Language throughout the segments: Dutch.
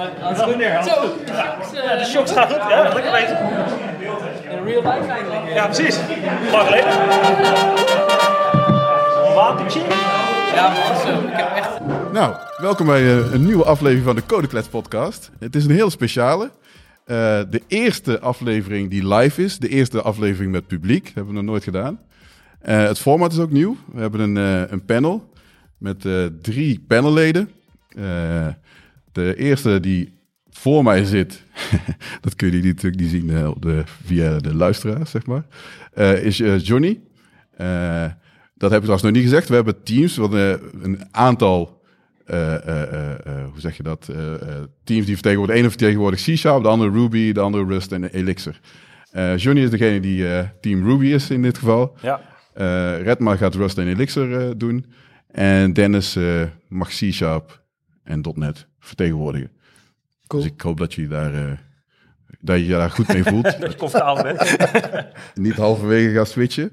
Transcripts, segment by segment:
Maar alles goed neer. Zo, Ja, de shocks gaat goed. Ja, lekker bezig. in real life eigenlijk. Ja, precies. Lang geleden. Een wapentje. Ja, man, zo. Ik heb echt... Nou, welkom bij eh, een nieuwe aflevering van de Codeklets podcast. Het is een heel speciale. Eh, de eerste aflevering die live is. De eerste aflevering met publiek. Dat hebben we nog nooit gedaan. Eh, het format is ook nieuw. We hebben een, eh, een panel met eh, drie panelleden. De eerste die voor mij zit, dat kun je natuurlijk niet zien eh, op de, via de luisteraars, zeg maar, eh, is eh, Johnny. Dat heb ik trouwens nog niet gezegd. We hebben teams, we hadden een aantal, hoe zeg je dat, teams die vertegenwoordigen. De ene vertegenwoordigt C-Sharp, de andere Ruby, de andere Rust en Elixir. Johnny is degene die team Ruby is in dit geval. Ja. Redmar gaat Rust en Elixir doen. En Dennis mag C-Sharp en .NET vertegenwoordigen. Cool. Dus ik hoop dat je daar, eh, dat je je daar goed mee voelt. Dat je comfortabel bent. niet halverwege gaat switchen.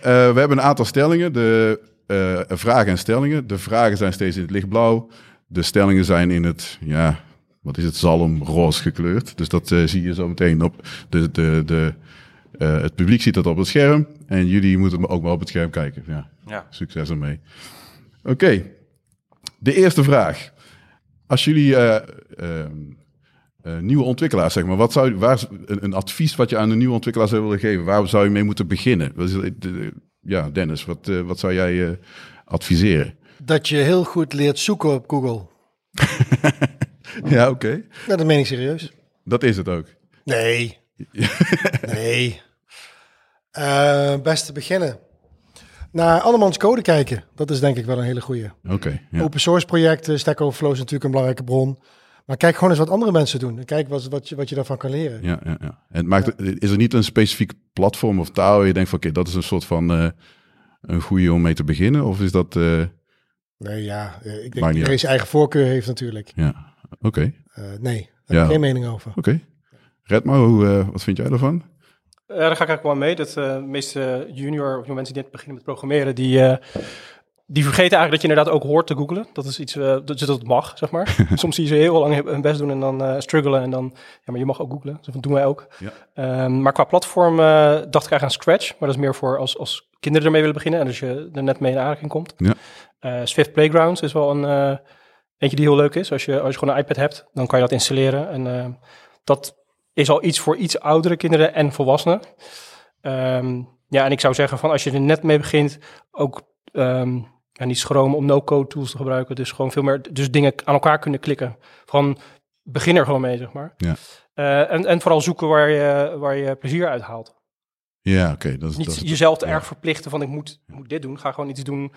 Eh, we hebben een aantal stellingen. De eh, vragen en stellingen. De vragen zijn steeds in het lichtblauw. De stellingen zijn in het, ja, wat is het, zalmroze gekleurd. Dus dat eh, zie je zo meteen op. De, de, de, eh, het publiek ziet dat op het scherm. En jullie moeten ook maar op het scherm kijken. Ja, Ja. succes ermee. Oké, de eerste vraag. Als jullie eh, ehm, eh, nieuwe ontwikkelaars, zeg maar, wat zou, waar, een, een advies wat je aan een nieuwe ontwikkelaar zou willen geven, waar zou je mee moeten beginnen? Ja, Dennis, wat, eh, wat zou jij adviseren? Dat je heel goed leert zoeken op Google. Ja, oké. Ja, dat meen ik serieus. Dat is het ook. Nee. nee. Eh best te beginnen. Naar andermans code kijken. Dat is denk ik wel een hele goeie. Oké. ja. Open source projecten, Stack Overflow is natuurlijk een belangrijke bron. Maar kijk gewoon eens wat andere mensen doen. En kijk wat, wat, je, wat je daarvan kan leren. Ja, ja, ja. En het maakt, is er niet een specifiek platform of taal waar je denkt van oké, dat is een soort van eh, een goede om mee te beginnen? Of is dat, eh, Nee, ja. eh, Ik denk dat zijn eigen voorkeur heeft natuurlijk. ja, oké. Eh, nee, daar heb ik geen mening over. Oké. Redma, hoe, eh, wat vind jij ervan? Ja, daar ga ik eigenlijk wel mee. Dat eh, de meeste junior of mensen die net beginnen met programmeren, die, eh, die vergeten eigenlijk dat je inderdaad ook hoort te googlen. Dat is iets, eh, dat, dat het mag, zeg maar. Soms zie je ze heel lang hun best doen en dan eh, struggelen en dan, ja, maar je mag ook googlen. Dus dat doen wij ook. Ja. Ehm, maar qua platform eh, dacht ik eigenlijk aan Scratch, maar dat is meer voor als, als kinderen ermee willen beginnen en als je er net mee in aanraking komt. Ja. Eh, Swift Playgrounds is wel een eh, eentje die heel leuk is. Als je, als je gewoon een iPad hebt, dan kan je dat installeren. En eh, dat is al iets voor iets oudere kinderen en volwassenen. Ehm, ja, en ik zou zeggen van als je er net mee begint, ook ja, niet schromen om no-code tools te gebruiken. Dus gewoon veel meer, dus dingen aan elkaar kunnen klikken. Van begin er gewoon mee, zeg maar. Ja. Eh, en, en vooral zoeken waar je, waar je plezier uit haalt. Ja, oké. dat is, Niet dat jezelf te ja. erg verplichten van ik moet, moet dit doen. Ga gewoon iets doen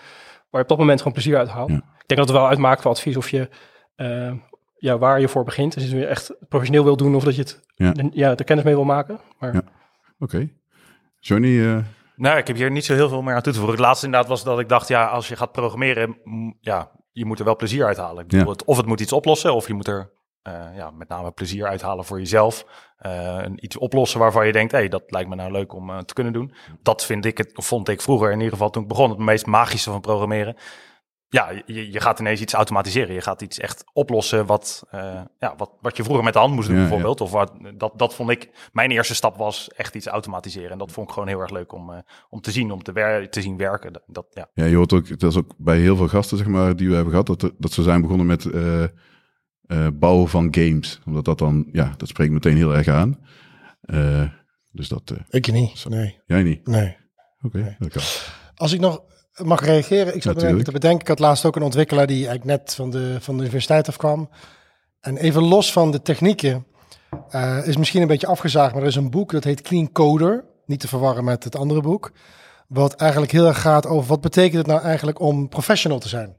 waar je op dat moment gewoon plezier uit haalt. Ja. Ik denk dat het wel uitmaakt voor advies of je eh, ja, waar je voor begint. Dus als je echt professioneel wil doen of dat je het Ja. ja. de kennis mee wil maken. Maar Ja. Oké. Johnny, eh, Nou, ik heb hier niet zo heel veel meer aan toe te voegen. Het laatste inderdaad was dat ik dacht, ja, als je gaat programmeren, mm, ja, je moet er wel plezier uit halen. Ik bedoel, Ja. het, of het moet iets oplossen, of je moet er eh, ja, met name plezier uithalen voor jezelf. Eh, en iets oplossen waarvan je denkt, hé, hey, dat lijkt me nou leuk om te kunnen doen. Dat vind ik het, of vond ik vroeger in ieder geval toen ik begon, het meest magische van programmeren. Ja, je, je gaat ineens iets automatiseren. Je gaat iets echt oplossen wat, eh, ja, wat, wat je vroeger met de hand moest doen, Ja, bijvoorbeeld. Of wat, dat, dat vond ik, mijn eerste stap was echt iets automatiseren. En dat vond ik gewoon heel erg leuk om, eh, om te zien, om te, wer te zien werken. Dat, dat, ja. ja, je hoort ook, dat is ook bij heel veel gasten, zeg maar, die we hebben gehad, dat, dat ze zijn begonnen met eh, eh, bouwen van games. Omdat dat dan, ja, dat spreekt meteen heel erg aan. Eh, dus dat, eh, Ik niet. Nee. jij niet? nee. Oké, dat kan. Als ik nog mag reageren, ik zat Natuurlijk. te bedenken. Ik had laatst ook een ontwikkelaar die eigenlijk net van de, van de universiteit afkwam. En even los van de technieken, eh, is misschien een beetje afgezaagd, maar er is een boek dat heet Clean Coder. Niet te verwarren met het andere boek. Wat eigenlijk heel erg gaat over wat betekent het nou eigenlijk om professional te zijn.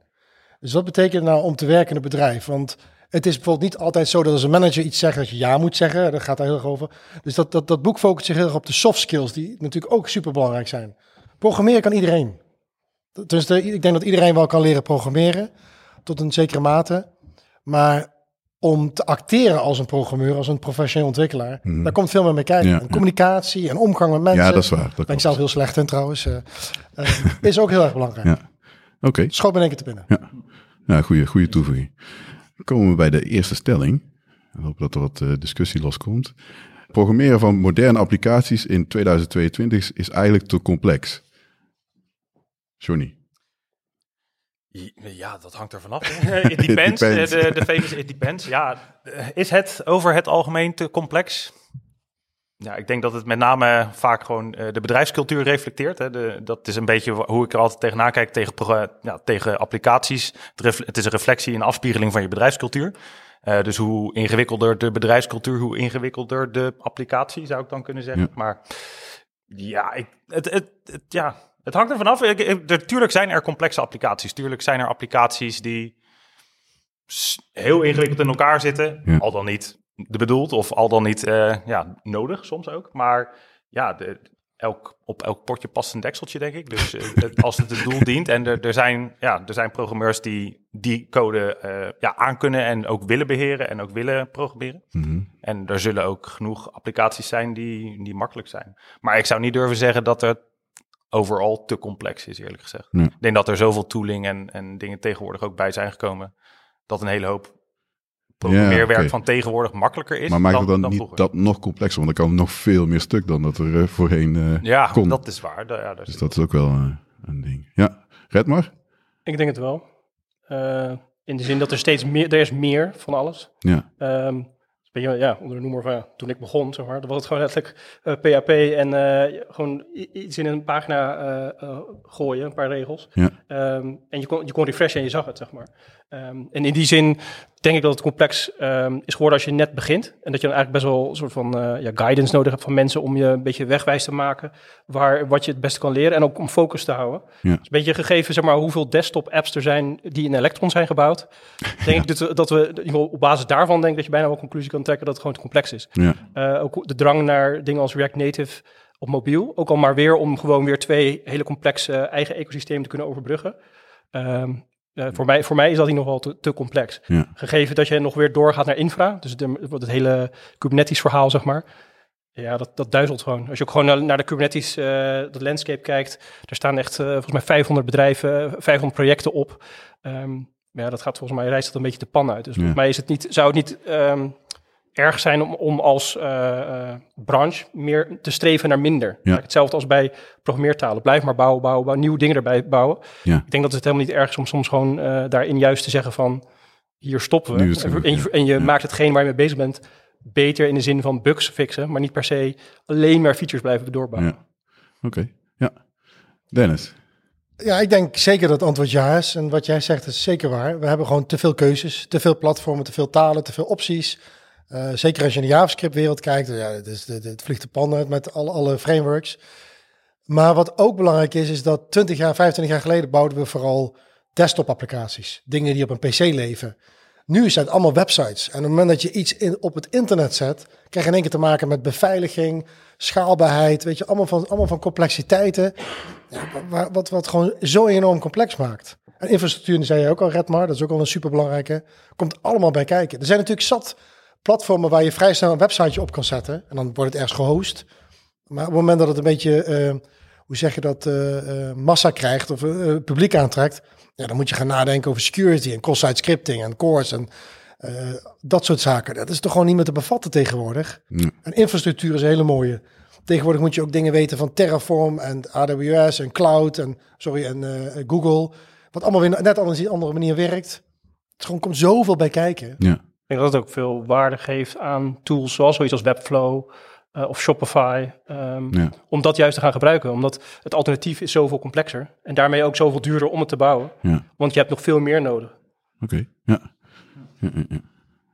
Dus wat betekent het nou om te werken in een bedrijf? Want het is bijvoorbeeld niet altijd zo dat als een manager iets zegt dat je ja moet zeggen. Dat gaat daar heel erg over. Dus dat, dat, dat boek focust zich heel erg op de soft skills, die natuurlijk ook super belangrijk zijn. Programmeren kan iedereen. Dus de, ik denk dat iedereen wel kan leren programmeren, tot een zekere mate. Maar om te acteren als een programmeur, als een professioneel ontwikkelaar, daar komt veel meer bij kijken. Ja, en ja. communicatie en omgang met mensen. Ja, dat is waar. Dat ben ik zelf heel slecht in trouwens. eh, eh, is ook heel erg belangrijk. Ja. Oké, Schoot me in één keer te binnen. ja. Nou, goede, goede toevoeging. Dan komen we bij de eerste stelling. En hoop dat er wat eh, discussie loskomt. Programmeren van moderne applicaties in 2022 is- is eigenlijk te complex. Johnny. Ja, dat hangt er vanaf. it depends. depends. De, de famous it depends. Ja, is het over het algemeen te complex? Ja, ik denk dat het met name vaak gewoon eh, de bedrijfscultuur reflecteert. Hè. De, dat is een beetje hoe ik er altijd tegenaan kijk tegen, ja, tegen applicaties. Het, het is een reflectie en afspiegeling van je bedrijfscultuur. Eh, dus hoe ingewikkelder de bedrijfscultuur, hoe ingewikkelder de applicatie, zou ik dan kunnen zeggen. Ja. Maar ja, ik, het, het, het, ja, het hangt er vanaf. Er, tuurlijk zijn er complexe applicaties. Tuurlijk zijn er applicaties die heel ingewikkeld in elkaar zitten. Ja. Al dan niet de bedoeld of al dan niet eh, ja, nodig soms ook. Maar ja, de, elk, op elk potje past een dekseltje, denk ik. Dus eh, het- als het het doel dient. En er, er, zijn, ja, er zijn programmeurs die die code eh, ja, aankunnen en ook willen beheren en ook willen programmeren. Mhm. En er zullen ook genoeg applicaties zijn die, die makkelijk zijn. Maar ik zou niet durven zeggen dat het overal te complex is, eerlijk gezegd. Nee. Ik denk dat er zoveel tooling en, en dingen tegenwoordig ook bij zijn gekomen, dat een hele hoop programmeerwerk oké. van tegenwoordig makkelijker is Maar maakt dan, het dan, dan niet vroeger. dat nog complexer? Want dan kan nog veel meer stuk dan dat er eh, voorheen eh, ja, kon. dat is waar. Da- Ja, dat is Dus dat is ook wel eh, een ding. Ja, red maar. Ik denk het wel. Eh, in de zin dat er steeds meer, er is meer van alles. Ja, Ehm, ben je, ja, onder de noemer van ja, toen ik begon, zeg maar, dan was het gewoon letterlijk eh, PHP en eh, gewoon iets in een pagina eh, gooien, een paar regels. ja. Ehm, en je kon, je kon refreshen en je zag het, zeg maar. Ehm, en in die zin denk ik dat het complex ehm, is geworden als je net begint. En dat je dan eigenlijk best wel een soort van eh, ja, guidance nodig hebt van mensen om je een beetje wegwijs te maken waar, wat je het beste kan leren en ook om focus te houden. Ja. Dus een beetje gegeven, zeg maar, hoeveel desktop apps er zijn die in Electron zijn gebouwd. denk ik dat we, dat we op basis daarvan denk ik dat je bijna wel conclusie kan trekken dat het gewoon te complex is. ja. Eh, ook de drang naar dingen als React Native op mobiel. Ook al maar weer om gewoon weer twee hele complexe eigen ecosystemen te kunnen overbruggen. Ehm, eh, voor, mij, voor mij is dat hier nog wel te, te complex. Ja. Gegeven dat je nog weer doorgaat naar infra, dus de, het hele Kubernetes verhaal, zeg maar. Ja, dat, dat duizelt gewoon. Als je ook gewoon naar, naar de Kubernetes, eh de landscape kijkt, er staan echt eh, volgens mij 500 bedrijven, 500 projecten op. Ehm, ja, dat gaat volgens mij, reist dat een beetje de pan uit. Dus Ja. volgens mij is het niet, zou het niet ehm, erg zijn om, om als eh, eh, branche meer te streven naar minder. Hetzelfde als bij programmeertalen. Blijf maar bouwen, bouwen, bouwen, nieuwe dingen erbij bouwen. Ja. Ik denk dat het helemaal niet erg is om soms gewoon eh, daarin juist te zeggen van hier stoppen we. En, en je, en je maakt hetgeen waar je mee bezig bent beter in de zin van bugs fixen, maar niet per se alleen maar features blijven doorbouwen. ja. Oké, ja. Dennis. Ja, ik denk zeker dat het antwoord ja is. En wat jij zegt is zeker waar. We hebben gewoon te veel keuzes, te veel platformen, te veel talen, te veel opties. Eh, zeker als je in de JavaScript-wereld kijkt, ja, het, het, vliegt de pan uit met alle, alle frameworks. Maar wat ook belangrijk is, is dat 20 jaar, 25 jaar geleden bouwden we vooral desktop-applicaties. Dingen die op een PC leven. Nu zijn het allemaal websites. En op het moment dat je iets in, op het internet zet, krijg je in één keer te maken met beveiliging, schaalbaarheid, weet je, allemaal van, allemaal van complexiteiten. Ja, wa- wat, wat gewoon zo enorm complex maakt. En infrastructuur, zei je ook al, Redmar, dat is ook al een superbelangrijke. Komt allemaal bij kijken. Er zijn natuurlijk zat platformen waar je vrij snel een websiteje op kan zetten. En dan wordt het ergens gehost. Maar op het moment dat het een beetje, eh, hoe zeg je dat, eh, eh, massa krijgt of publiek aantrekt. Ja, dan moet je gaan nadenken over security en cross-site scripting en cores en dat soort zaken. Dat is toch gewoon niet meer te bevatten tegenwoordig. Ja. En infrastructuur is een hele mooie. Tegenwoordig moet je ook dingen weten van Terraform en AWS en Cloud en, sorry, en Google. Wat allemaal weer net op een andere manier werkt. Het gewoon, komt zoveel bij kijken. Ja, denk dat het ook veel waarde geeft aan tools zoals zoiets als Webflow eh, of Shopify. ehm, ja. Om dat juist te gaan gebruiken. Omdat het alternatief is zoveel complexer. En daarmee ook zoveel duurder om het te bouwen. ja. Want je hebt nog veel meer nodig. Oké, ja. Ja, ja, ja.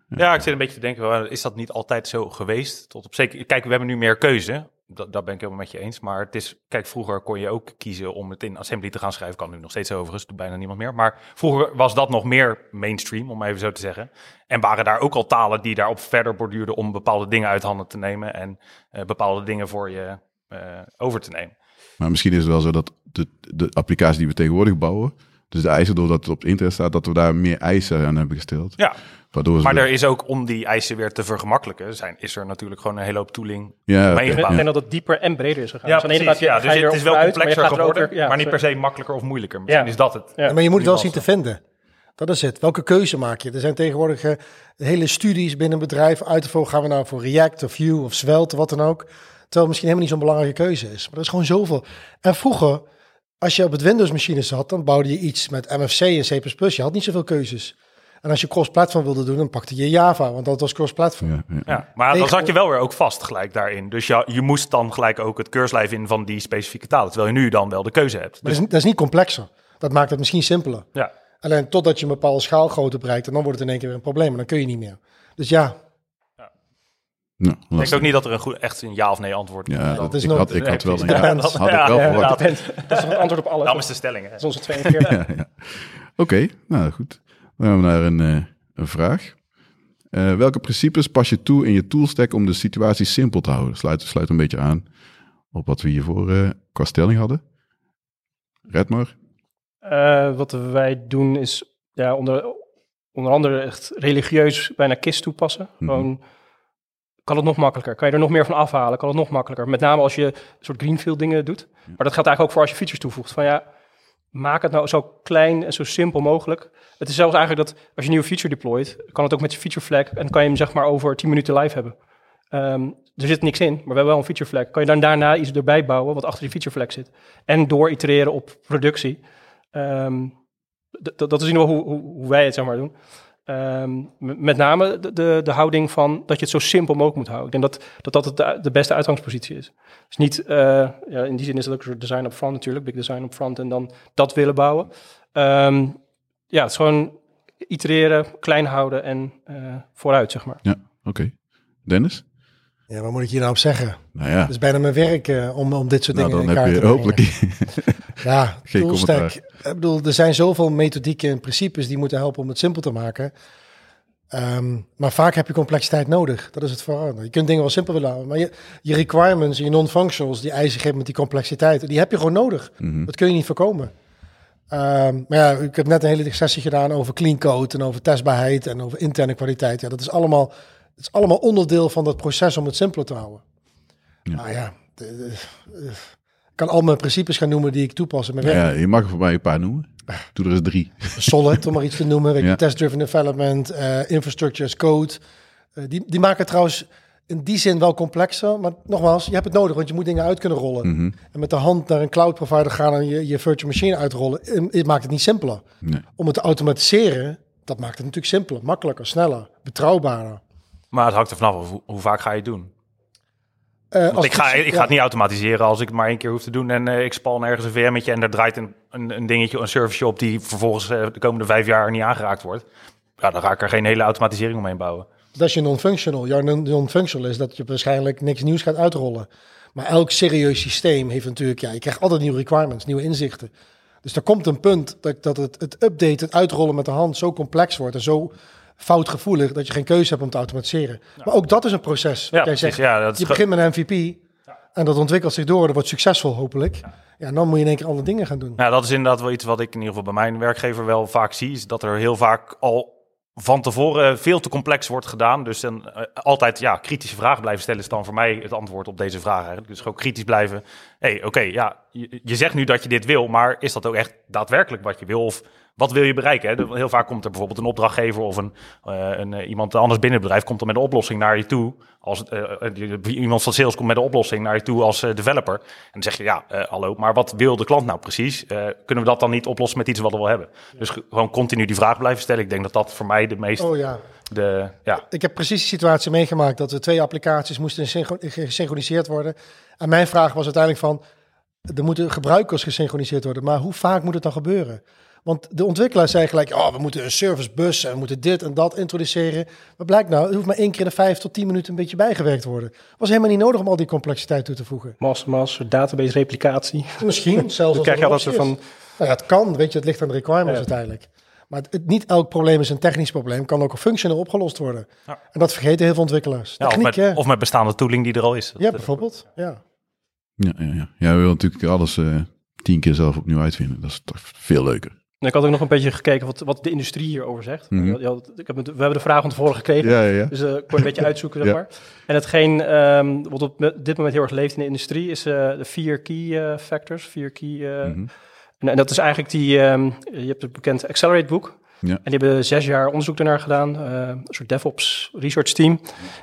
Ja, ik zit een beetje te denken, wel, is dat niet altijd zo geweest? Tot op zeker, kijk, we hebben nu meer keuze. Dat, dat ben ik helemaal met je eens. Maar het is, kijk, vroeger kon je ook kiezen om het in assembly te gaan schrijven. Kan nu nog steeds overigens, doet bijna niemand meer. Maar vroeger was dat nog meer mainstream, om even zo te zeggen. En waren daar ook al talen die daarop verder borduurden om bepaalde dingen uit handen te nemen. En eh, bepaalde dingen voor je eh, over te nemen. Maar misschien is het wel zo dat de, de applicatie die we tegenwoordig bouwen, dus de eisen doordat het op het internet staat, dat we daar meer eisen aan hebben gesteld. Ja, Waardoor maar de- er is ook om die eisen weer te vergemakkelijken, zijn, is er natuurlijk gewoon een hele hoop tooling Ja, mee Ik denk dat het dieper en breder is gegaan. Ja, Dus precies. Ja, dus je het is wel uit, complexer er geworden, ja, maar niet per se makkelijker of moeilijker. Misschien Ja. is dat het. Ja. Ja, maar je moet het wel zien te vinden. Dat is het. Welke keuze maak je? Er zijn tegenwoordig eh, hele studies binnen een bedrijf uit te volgen. Gaan we nou voor React of Vue of Svelte, wat dan ook. Terwijl het misschien helemaal niet zo'n belangrijke keuze is. Maar er is gewoon zoveel. En vroeger, als je op het Windows-machine zat, dan bouwde je iets met MFC en C++. Je had niet zoveel keuzes. En als je cross-platform wilde doen, dan pakte je Java, want dat was cross-platform. Ja, ja. Ja, maar dan zat je wel weer ook vast gelijk daarin. Dus ja, je moest dan gelijk ook het keurslijf in van die specifieke talen. Terwijl je nu dan wel de keuze hebt. Dat is, dat is niet complexer. Dat maakt het misschien simpeler. Ja, Alleen totdat je een bepaalde schaalgrootte bereikt, en dan wordt het in één keer weer een probleem. En dan kun je niet meer. Dus ja, Nou, ik denk ook niet dat er een goed, echt een ja of nee antwoord Ja, dat is ik, nog- had, ik had wel een Ja, dat- had ik wel verwacht. Dat is toch het antwoord op alles. dan is de stelling. Hè? Dat is onze 42. Ja, ja. Oké, nou goed. Dan gaan we naar een, eh, een vraag. Eh, welke principes pas je toe in je toolstack om de situatie simpel te houden? Sluit, sluit een beetje aan op wat we hiervoor eh qua stelling hadden. Red maar. Eh, wat wij doen is ja, onder, onder andere echt religieus bijna KISS toepassen. Mhm. Gewoon, kan het nog makkelijker? Kan je er nog meer van afhalen? Kan het nog makkelijker? Met name als je een soort greenfield dingen doet. Maar dat geldt eigenlijk ook voor als je features toevoegt. Van ja, maak het nou zo klein en zo simpel mogelijk. Het is zelfs eigenlijk dat als je een nieuwe feature deployt, kan het ook met je feature flag en kan je hem zeg maar over 10 minuten live hebben. Ehm, er zit niks in, maar we hebben wel een feature flag. Kan je dan daarna iets erbij bouwen wat achter die feature flag zit. En door itereren op productie. Ehm, dat is in ieder geval hoe, hoe, hoe wij het zeg maar doen. Ehm, met name de, de, houding van dat je het zo simpel mogelijk moet houden. Ik denk dat dat, dat het de, beste uitgangspositie is. Dus niet, eh, ja, in die zin is het ook een soort design up front natuurlijk, big design up front en dan dat willen bouwen. Ehm, ja, het is gewoon itereren, klein houden en eh, vooruit, zeg maar. Ja, oké. Dennis? Ja, wat moet ik hier nou op zeggen? Nou ja, Het is bijna mijn werk eh, om, om dit soort nou, dingen dan in kaart je te brengen. hopelijk... Ja, Geen toolstack. Ik bedoel, er zijn zoveel methodieken en principes die moeten helpen om het simpel te maken. Ehm, maar vaak heb je complexiteit nodig. Dat is het vooral. Je kunt dingen wel simpel willen houden. Maar je, je requirements en je non-functionals die eisen geven met die complexiteit, die heb je gewoon nodig. Mhm. Dat kun je niet voorkomen. Ehm, maar ja, ik heb net een hele sessie gedaan over clean code en over testbaarheid en over interne kwaliteit. Ja, dat is allemaal, het is allemaal onderdeel van dat proces om het simpeler te houden. Ja. Maar ja, de- de- de- ik kan al mijn principes gaan noemen die ik toepas in mijn werk. Ja, je mag er voor mij een paar noemen. Doe er eens drie. Solid, om maar iets te noemen. Weet je, Ja. Test-driven development, eh, infrastructure as code. Eh, die, die maken het trouwens in die zin wel complexer. Maar nogmaals, je hebt het nodig, want je moet dingen uit kunnen rollen. Mhm. En met de hand naar een cloud provider gaan en je, je virtual machine uitrollen, eh, het maakt het niet simpeler. Nee. Om het te automatiseren, dat maakt het natuurlijk simpeler, makkelijker, sneller, betrouwbaarder. Maar het hangt er vanaf af hoe, hoe vaak ga je het doen. Eh, als ik ga, het- ik ja. ga het niet automatiseren als ik het maar één keer hoef te doen. En eh, ik span ergens een VM'tje en daar draait een, een, een dingetje, een service op die vervolgens eh, de komende vijf jaar niet aangeraakt wordt. Ja, dan ga ik er geen hele automatisering omheen bouwen. Dat is je non-functional. Jouw non- non-functional is dat je waarschijnlijk niks nieuws gaat uitrollen. Maar elk serieus systeem heeft natuurlijk, ja, je krijgt altijd nieuwe requirements, nieuwe inzichten. Dus er komt een punt dat, dat het, het update, het uitrollen met de hand zo complex wordt en zo foutgevoelig dat je geen keuze hebt om te automatiseren. Maar ook dat is een proces. Ja, jij zegt, Ja, dat je begint met een MVP en dat ontwikkelt zich door, dat wordt succesvol hopelijk. Ja, en dan moet je in één keer andere dingen gaan doen. Nou, dat is inderdaad wel iets wat ik in ieder geval bij mijn werkgever wel vaak zie. Is dat er heel vaak al van tevoren veel te complex wordt gedaan. Dus dan eh, altijd ja, kritische vragen blijven stellen is dan voor mij het antwoord op deze vraag eigenlijk. Dus gewoon kritisch blijven. hey, oké, ja, je, je zegt nu dat je dit wil, maar is dat ook echt daadwerkelijk wat je wil? Of wat wil je bereiken? Hè? De- Heel vaak komt er bijvoorbeeld een opdrachtgever of een, eh, een, eh, iemand anders binnen het bedrijf komt dan met een oplossing naar je toe. Als, eh, iemand van sales komt met een oplossing naar je toe als developer. En dan zeg je, ja, hallo, maar wat wil de klant nou precies? Kunnen we dat dan niet oplossen met iets wat we wel hebben? Dus ge- gewoon continu die vraag blijven stellen. Ik denk dat dat voor mij de meest... Oh ja, De, ja, ik heb precies die situatie meegemaakt dat er twee applicaties moesten synchro- gesynchroniseerd worden. En mijn vraag was uiteindelijk van, er moeten gebruikers gesynchroniseerd worden, maar hoe vaak moet het dan gebeuren? Want de ontwikkelaar zei gelijk, oh, we moeten een service bus en we moeten dit en dat introduceren. Maar blijkt nou, het hoeft maar één keer in de vijf tot tien minuten een beetje bijgewerkt te worden. Was helemaal niet nodig om al die complexiteit toe te voegen. Master, master, database replicatie. Misschien, zelfs Dan krijg je altijd optie van. Nou ja, het kan, weet je, het ligt aan de requirements Ja. uiteindelijk. Maar het, niet elk probleem is een technisch probleem, kan ook functioneel opgelost worden. Ja. En dat vergeten heel veel ontwikkelaars. ja, of, Techniek, met, of met bestaande tooling die er al is. Ja, bijvoorbeeld. Ja. Ja, ja, ja. ja, we willen natuurlijk alles eh, tien keer zelf opnieuw uitvinden. Dat is toch veel leuker. Ik had ook nog een beetje gekeken wat, wat de industrie hierover zegt. Mhm. Je had- ik heb we hebben de vraag van tevoren gekregen. Ja, ja, ja. Dus ik kon een beetje uitzoeken, zeg maar. En hetgeen ehm, wat op dit moment heel erg leeft in de industrie... is eh, de vier key eh, factors, vier key... Mhm. en, en dat is eigenlijk die... ehm, je hebt het bekend Accelerate boek. En die hebben zes jaar onderzoek daarnaar gedaan, een soort DevOps research team.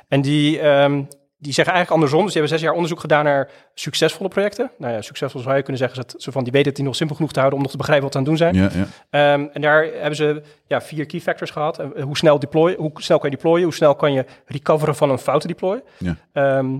En die, ehm, die zeggen eigenlijk andersom. Dus die hebben zes jaar onderzoek gedaan naar succesvolle projecten. Nou ja, succesvol zou je kunnen zeggen, is dat ze van die weten het die nog simpel genoeg te houden om nog te begrijpen wat ze aan het doen zijn. Ja, ja. Ehm, en daar hebben ze ja, vier key factors gehad. Eh, hoe, snel deploy, hoe snel kan je deployen? Hoe snel kan je recoveren van een foute deploy? Ja. Ehm,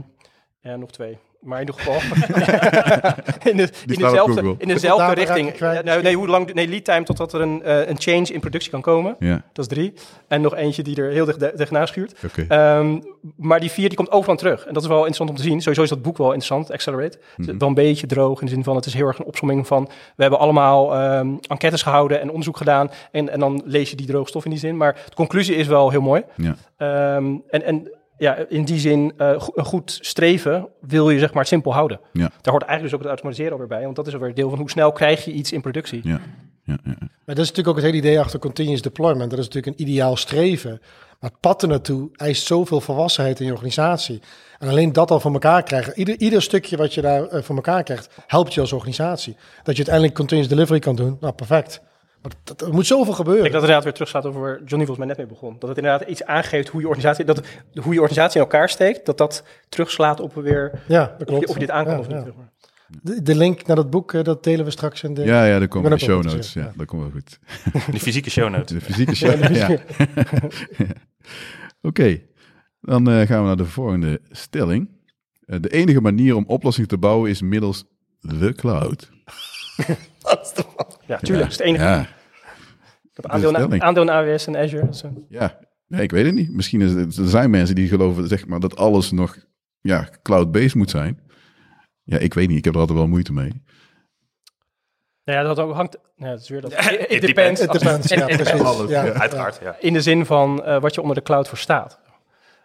ja, nog twee. Maar in ieder geval in, de, in, dezelfde, in dezelfde richting. Ja, nou, nee, hoe lang, nee, lead time totdat er een, eh, een change in productie kan komen. ja. Dat is drie. En nog eentje die er heel dicht tegenaan schuurt. Ehm, maar die vier die komt overal terug. En dat is wel interessant om te zien. Sowieso is dat boek wel interessant, Accelerate. Het is wel een beetje droog in de zin van het is heel erg een opsomming van... we hebben allemaal ehm, enquêtes gehouden en onderzoek gedaan... En, en dan lees je die droge stof in die zin. Maar de conclusie is wel heel mooi. Ja. Ehm, en, en ja, in die zin, eh, go- een goed streven wil je zeg maar simpel houden. Ja. Daar hoort eigenlijk dus ook het automatiseren alweer bij. Want dat is alweer deel van hoe snel krijg je iets in productie. Ja. Ja, ja. Maar dat is natuurlijk ook het hele idee achter continuous deployment. Dat is natuurlijk een ideaal streven. Maar het pad er naartoe eist zoveel volwassenheid in je organisatie. En alleen dat al voor elkaar krijgen. Ieder, ieder stukje wat je daar eh, voor elkaar krijgt, helpt je als organisatie. Dat je uiteindelijk continuous delivery kan doen. Nou, perfect. Maar dat, er moet zoveel gebeuren. Ik denk dat het inderdaad weer terugslaat over waar Johnny volgens mij net mee begon. Dat het inderdaad iets aangeeft hoe je organisatie, dat hoe je organisatie in elkaar steekt, dat dat terugslaat op weer ja, dat of je, klopt. of je dit aankomt Ja, of niet. ja. zeg maar. De, de link naar dat boek, eh, dat delen we straks in de... ja, ja, in ben de show notes. ja. Dat komt wel goed. Die fysieke show notes. De fysieke show. ja. Oké, dan eh, gaan we naar de volgende stelling. Eh, de enige manier om oplossingen te bouwen is middels de cloud. Ja, tuurlijk. Dat is het enige. Ja, Ik heb aandeel, stelling. aandeel in AWS en Azure. Dus, ja. Nee, ik weet het niet. Misschien is het, er zijn mensen die geloven zeg maar, dat alles nog ja, cloud-based moet zijn. Ja, ik weet niet. Ik heb er altijd wel moeite mee. nou ja, dat ook hangt. Nou, dat is weer dat. It It depends. Ja, precies. ja. Uiteraard, ja. In de zin van eh, wat je onder de cloud verstaat.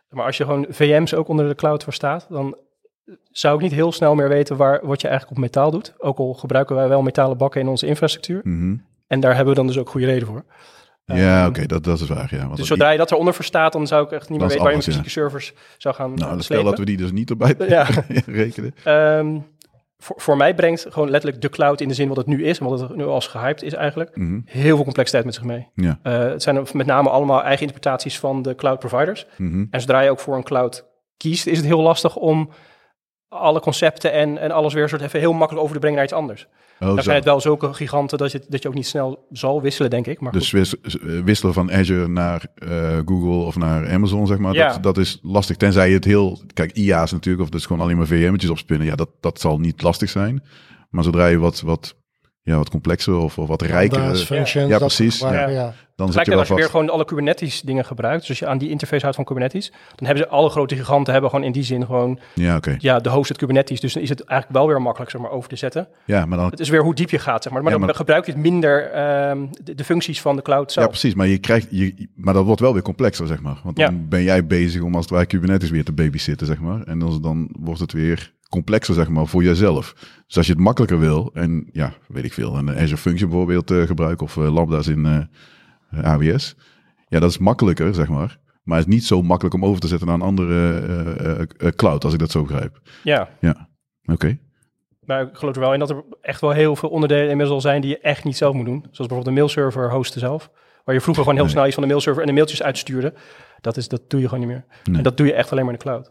Maar als je gewoon VM's ook onder de cloud verstaat, dan zou ik niet heel snel meer weten waar, wat je eigenlijk op metaal doet. Ook al gebruiken wij wel metalen bakken in onze infrastructuur. Mhm. En daar hebben we dan dus ook goede reden voor. Ja, Ehm, oké, dat, dat is waar. Ja, want Dus zodra je dat eronder verstaat, dan zou ik echt niet meer weten waar je met fysieke servers zou gaan nou, eh, stel dat we die dus niet erbij Ja. rekenen. Ehm, voor, voor mij brengt gewoon letterlijk de cloud in de zin wat het nu is en wat het nu als gehyped is eigenlijk, Mhm. heel veel complexiteit met zich mee. Ja. Eh, het zijn met name allemaal eigen interpretaties van de cloud providers. Mhm. En zodra je ook voor een cloud kiest, is het heel lastig om alle concepten en, en alles weer soort even heel makkelijk over te brengen naar iets anders. Oh, Dan zo. zijn het wel zulke giganten dat je, dat je ook niet snel zal wisselen, denk ik. Maar Dus wis- wisselen van Azure naar eh, Google of naar Amazon, zeg maar, Ja. dat, dat is lastig. Tenzij je het heel... Kijk, IA's natuurlijk, of dat is gewoon alleen maar VM'tjes opspinnen. Ja, dat, dat zal niet lastig zijn. Maar zodra je wat, wat, ja, wat complexer of, of wat rijker... Functions, Ja, precies, gebruiken, ja. ja. dan Het zit je wel als je weer gewoon alle Kubernetes dingen gebruikt. Dus als je aan die interface houdt van Kubernetes, dan hebben ze alle grote giganten hebben gewoon in die zin gewoon Ja, oké. ja, de hosted Kubernetes. Dus dan is het eigenlijk wel weer makkelijk zeg maar, over te zetten. Ja, maar dan... Het is weer hoe diep je gaat, zeg maar. Maar Ja, dan gebruik je het minder ehm, de, de functies van de cloud Ja, zelf. precies. Maar je krijgt, je, maar dat wordt wel weer complexer, zeg maar. Want dan Ja. ben jij bezig om als het ware Kubernetes weer te babysitten, zeg maar. En dan, dan wordt het weer complexer, zeg maar, voor jezelf. Dus als je het makkelijker wil, en ja, weet ik veel, een Azure Function bijvoorbeeld eh, gebruiken of eh, Lambda's in eh, AWS. Ja, dat is makkelijker, zeg maar. Maar het is niet zo makkelijk om over te zetten naar een andere cloud, als ik dat zo begrijp. Ja, Ja, oké. maar ik geloof er wel in dat er echt wel heel veel onderdelen inmiddels al zijn die je echt niet zelf moet doen. Zoals bijvoorbeeld de mailserver hosten zelf. Waar je vroeger gewoon heel Nee. snel iets van de mailserver en de mailtjes uitstuurde. Dat, is, dat doe je gewoon niet meer. Nee. En dat doe je echt alleen maar in de cloud.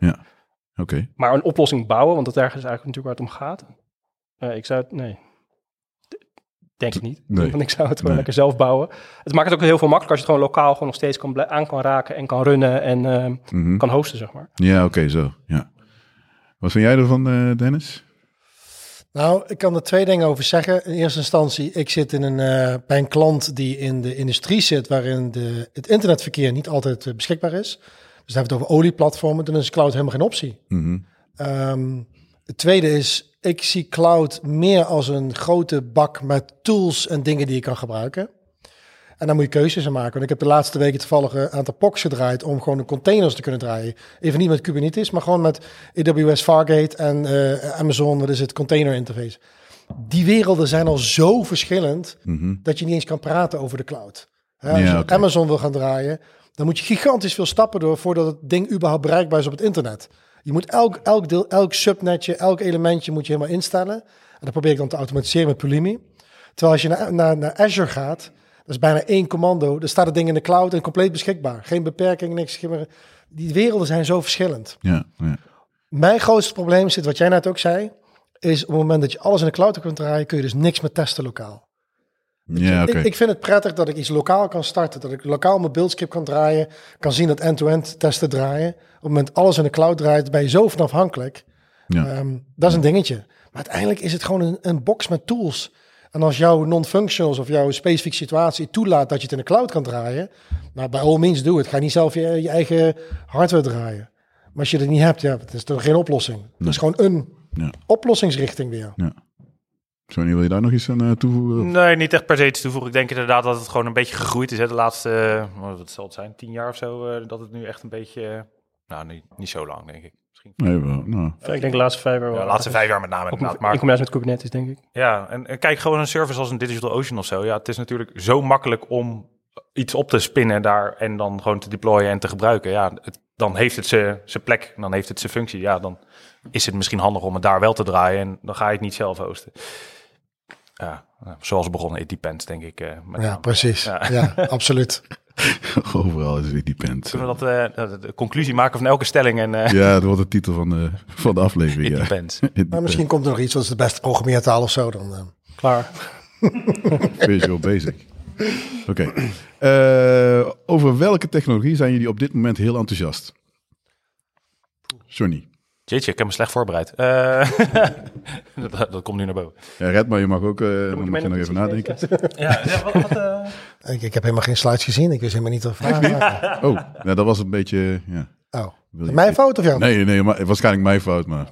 Oké. Maar een oplossing bouwen, want dat daar is eigenlijk natuurlijk waar het om gaat. Eh, ik zou het, nee. Denk ik niet. Nee. Want ik zou het gewoon Nee. lekker zelf bouwen. Het maakt het ook heel veel makkelijker als je het gewoon lokaal gewoon nog steeds kan blij- aan kan raken en kan runnen en eh, Mhm. kan hosten, zeg maar. Ja, oké, zo. Ja. Wat vind jij ervan, eh, Dennis? Nou, ik kan er twee dingen over zeggen. In eerste instantie, ik zit in een, eh, bij een klant die in de industrie zit, waarin de, het internetverkeer niet altijd beschikbaar is. Dus dan hebben we het over olieplatformen, dan is cloud helemaal geen optie. Mhm. Ehm, het tweede is, ik zie cloud meer als een grote bak met tools en dingen die je kan gebruiken. En dan moet je keuzes in maken. Want ik heb de laatste weken toevallig een aantal POCs gedraaid om gewoon de containers te kunnen draaien. Even niet met Kubernetes, maar gewoon met AWS Fargate en eh, Amazon, dat is het container interface. Die werelden zijn al zo verschillend Mhm. dat je niet eens kan praten over de cloud. Hè, als Ja, je oké. Amazon wil gaan draaien, dan moet je gigantisch veel stappen door voordat het ding überhaupt bereikbaar is op het internet. Je moet elk, elk deel, elk subnetje, elk elementje moet je helemaal instellen. En dat probeer ik dan te automatiseren met Pulumi. Terwijl als je naar, naar, naar Azure gaat, dan Dat is bijna één commando. Er staat het ding in de cloud en compleet beschikbaar. Geen beperking, niks. geen Die werelden zijn zo verschillend. Ja, ja. Mijn grootste probleem zit, wat jij net ook zei, is op het moment dat je alles in de cloud kunt draaien, kun je dus niks meer testen lokaal. Ja. Ik, ik vind het prettig dat ik iets lokaal kan starten, dat ik lokaal mijn buildscript kan draaien, kan zien dat end-to-end testen draaien. Op het moment alles in de cloud draait, ben je zo van afhankelijk. Ja. Ehm, dat is een dingetje. Maar uiteindelijk is het gewoon een, een box met tools. En als jouw non-functionals of jouw specifieke situatie toelaat dat je het in de cloud kan draaien, nou, bij all means doe het. Ga niet zelf je, je eigen hardware draaien. Maar als je het niet hebt, ja, het is toch geen oplossing. Het is gewoon een Ja. oplossingsrichting weer. Sonny, wil je daar nog iets aan eh, toevoegen? Nee, niet echt per se iets toevoegen. Ik denk inderdaad dat het gewoon een beetje gegroeid is. Hè, de laatste, eh, wat zal het zijn, tien jaar of zo. eh, dat het nu echt een beetje, nou niet, niet zo lang denk ik. Misschien. Nee, wel. Nou, ik denk de laatste vijf jaar wel. Ja, de laatste vijf jaar met name Ook in Maar combinatie met Kubernetes, denk ik. ja, en, en kijk gewoon een service als een DigitalOcean of zo. Ja, het is natuurlijk zo makkelijk om iets op te spinnen daar en dan gewoon te deployen en te gebruiken. Ja, het, dan heeft het zijn zijn plek, dan heeft het zijn functie. Ja, dan is het misschien handig om het daar wel te draaien en dan ga je het niet zelf hosten. Ja, nou, zoals begonnen, it depends, denk ik. eh, met Ja, name. precies. Ja. Ja, absoluut. overal is het depend. Kunnen we dat, eh, de, de conclusie maken van elke stelling en eh Ja, dat wordt de titel van de, van de aflevering. it Ja. depends. It Maar depends. misschien komt er nog iets, wat is de beste programmeertaal of zo. Dan, eh. Klaar. Visual Basic. Oké. Eh, over welke technologie zijn jullie op dit moment heel enthousiast? Johnny. Jeetje, ik heb me slecht voorbereid. Eh, dat, dat komt nu naar boven. Ja, Red, maar je mag ook, eh, dan moet je mag je mij nog even nadenken. Ja, ja wat, wat, eh, ik, ik heb helemaal geen slides gezien. Ik wist helemaal niet vragen waren. Oh, nou, dat was een beetje... Ja. Oh, Wil je- mijn fout of jou? Nee, nee, maar, waarschijnlijk mijn fout, maar...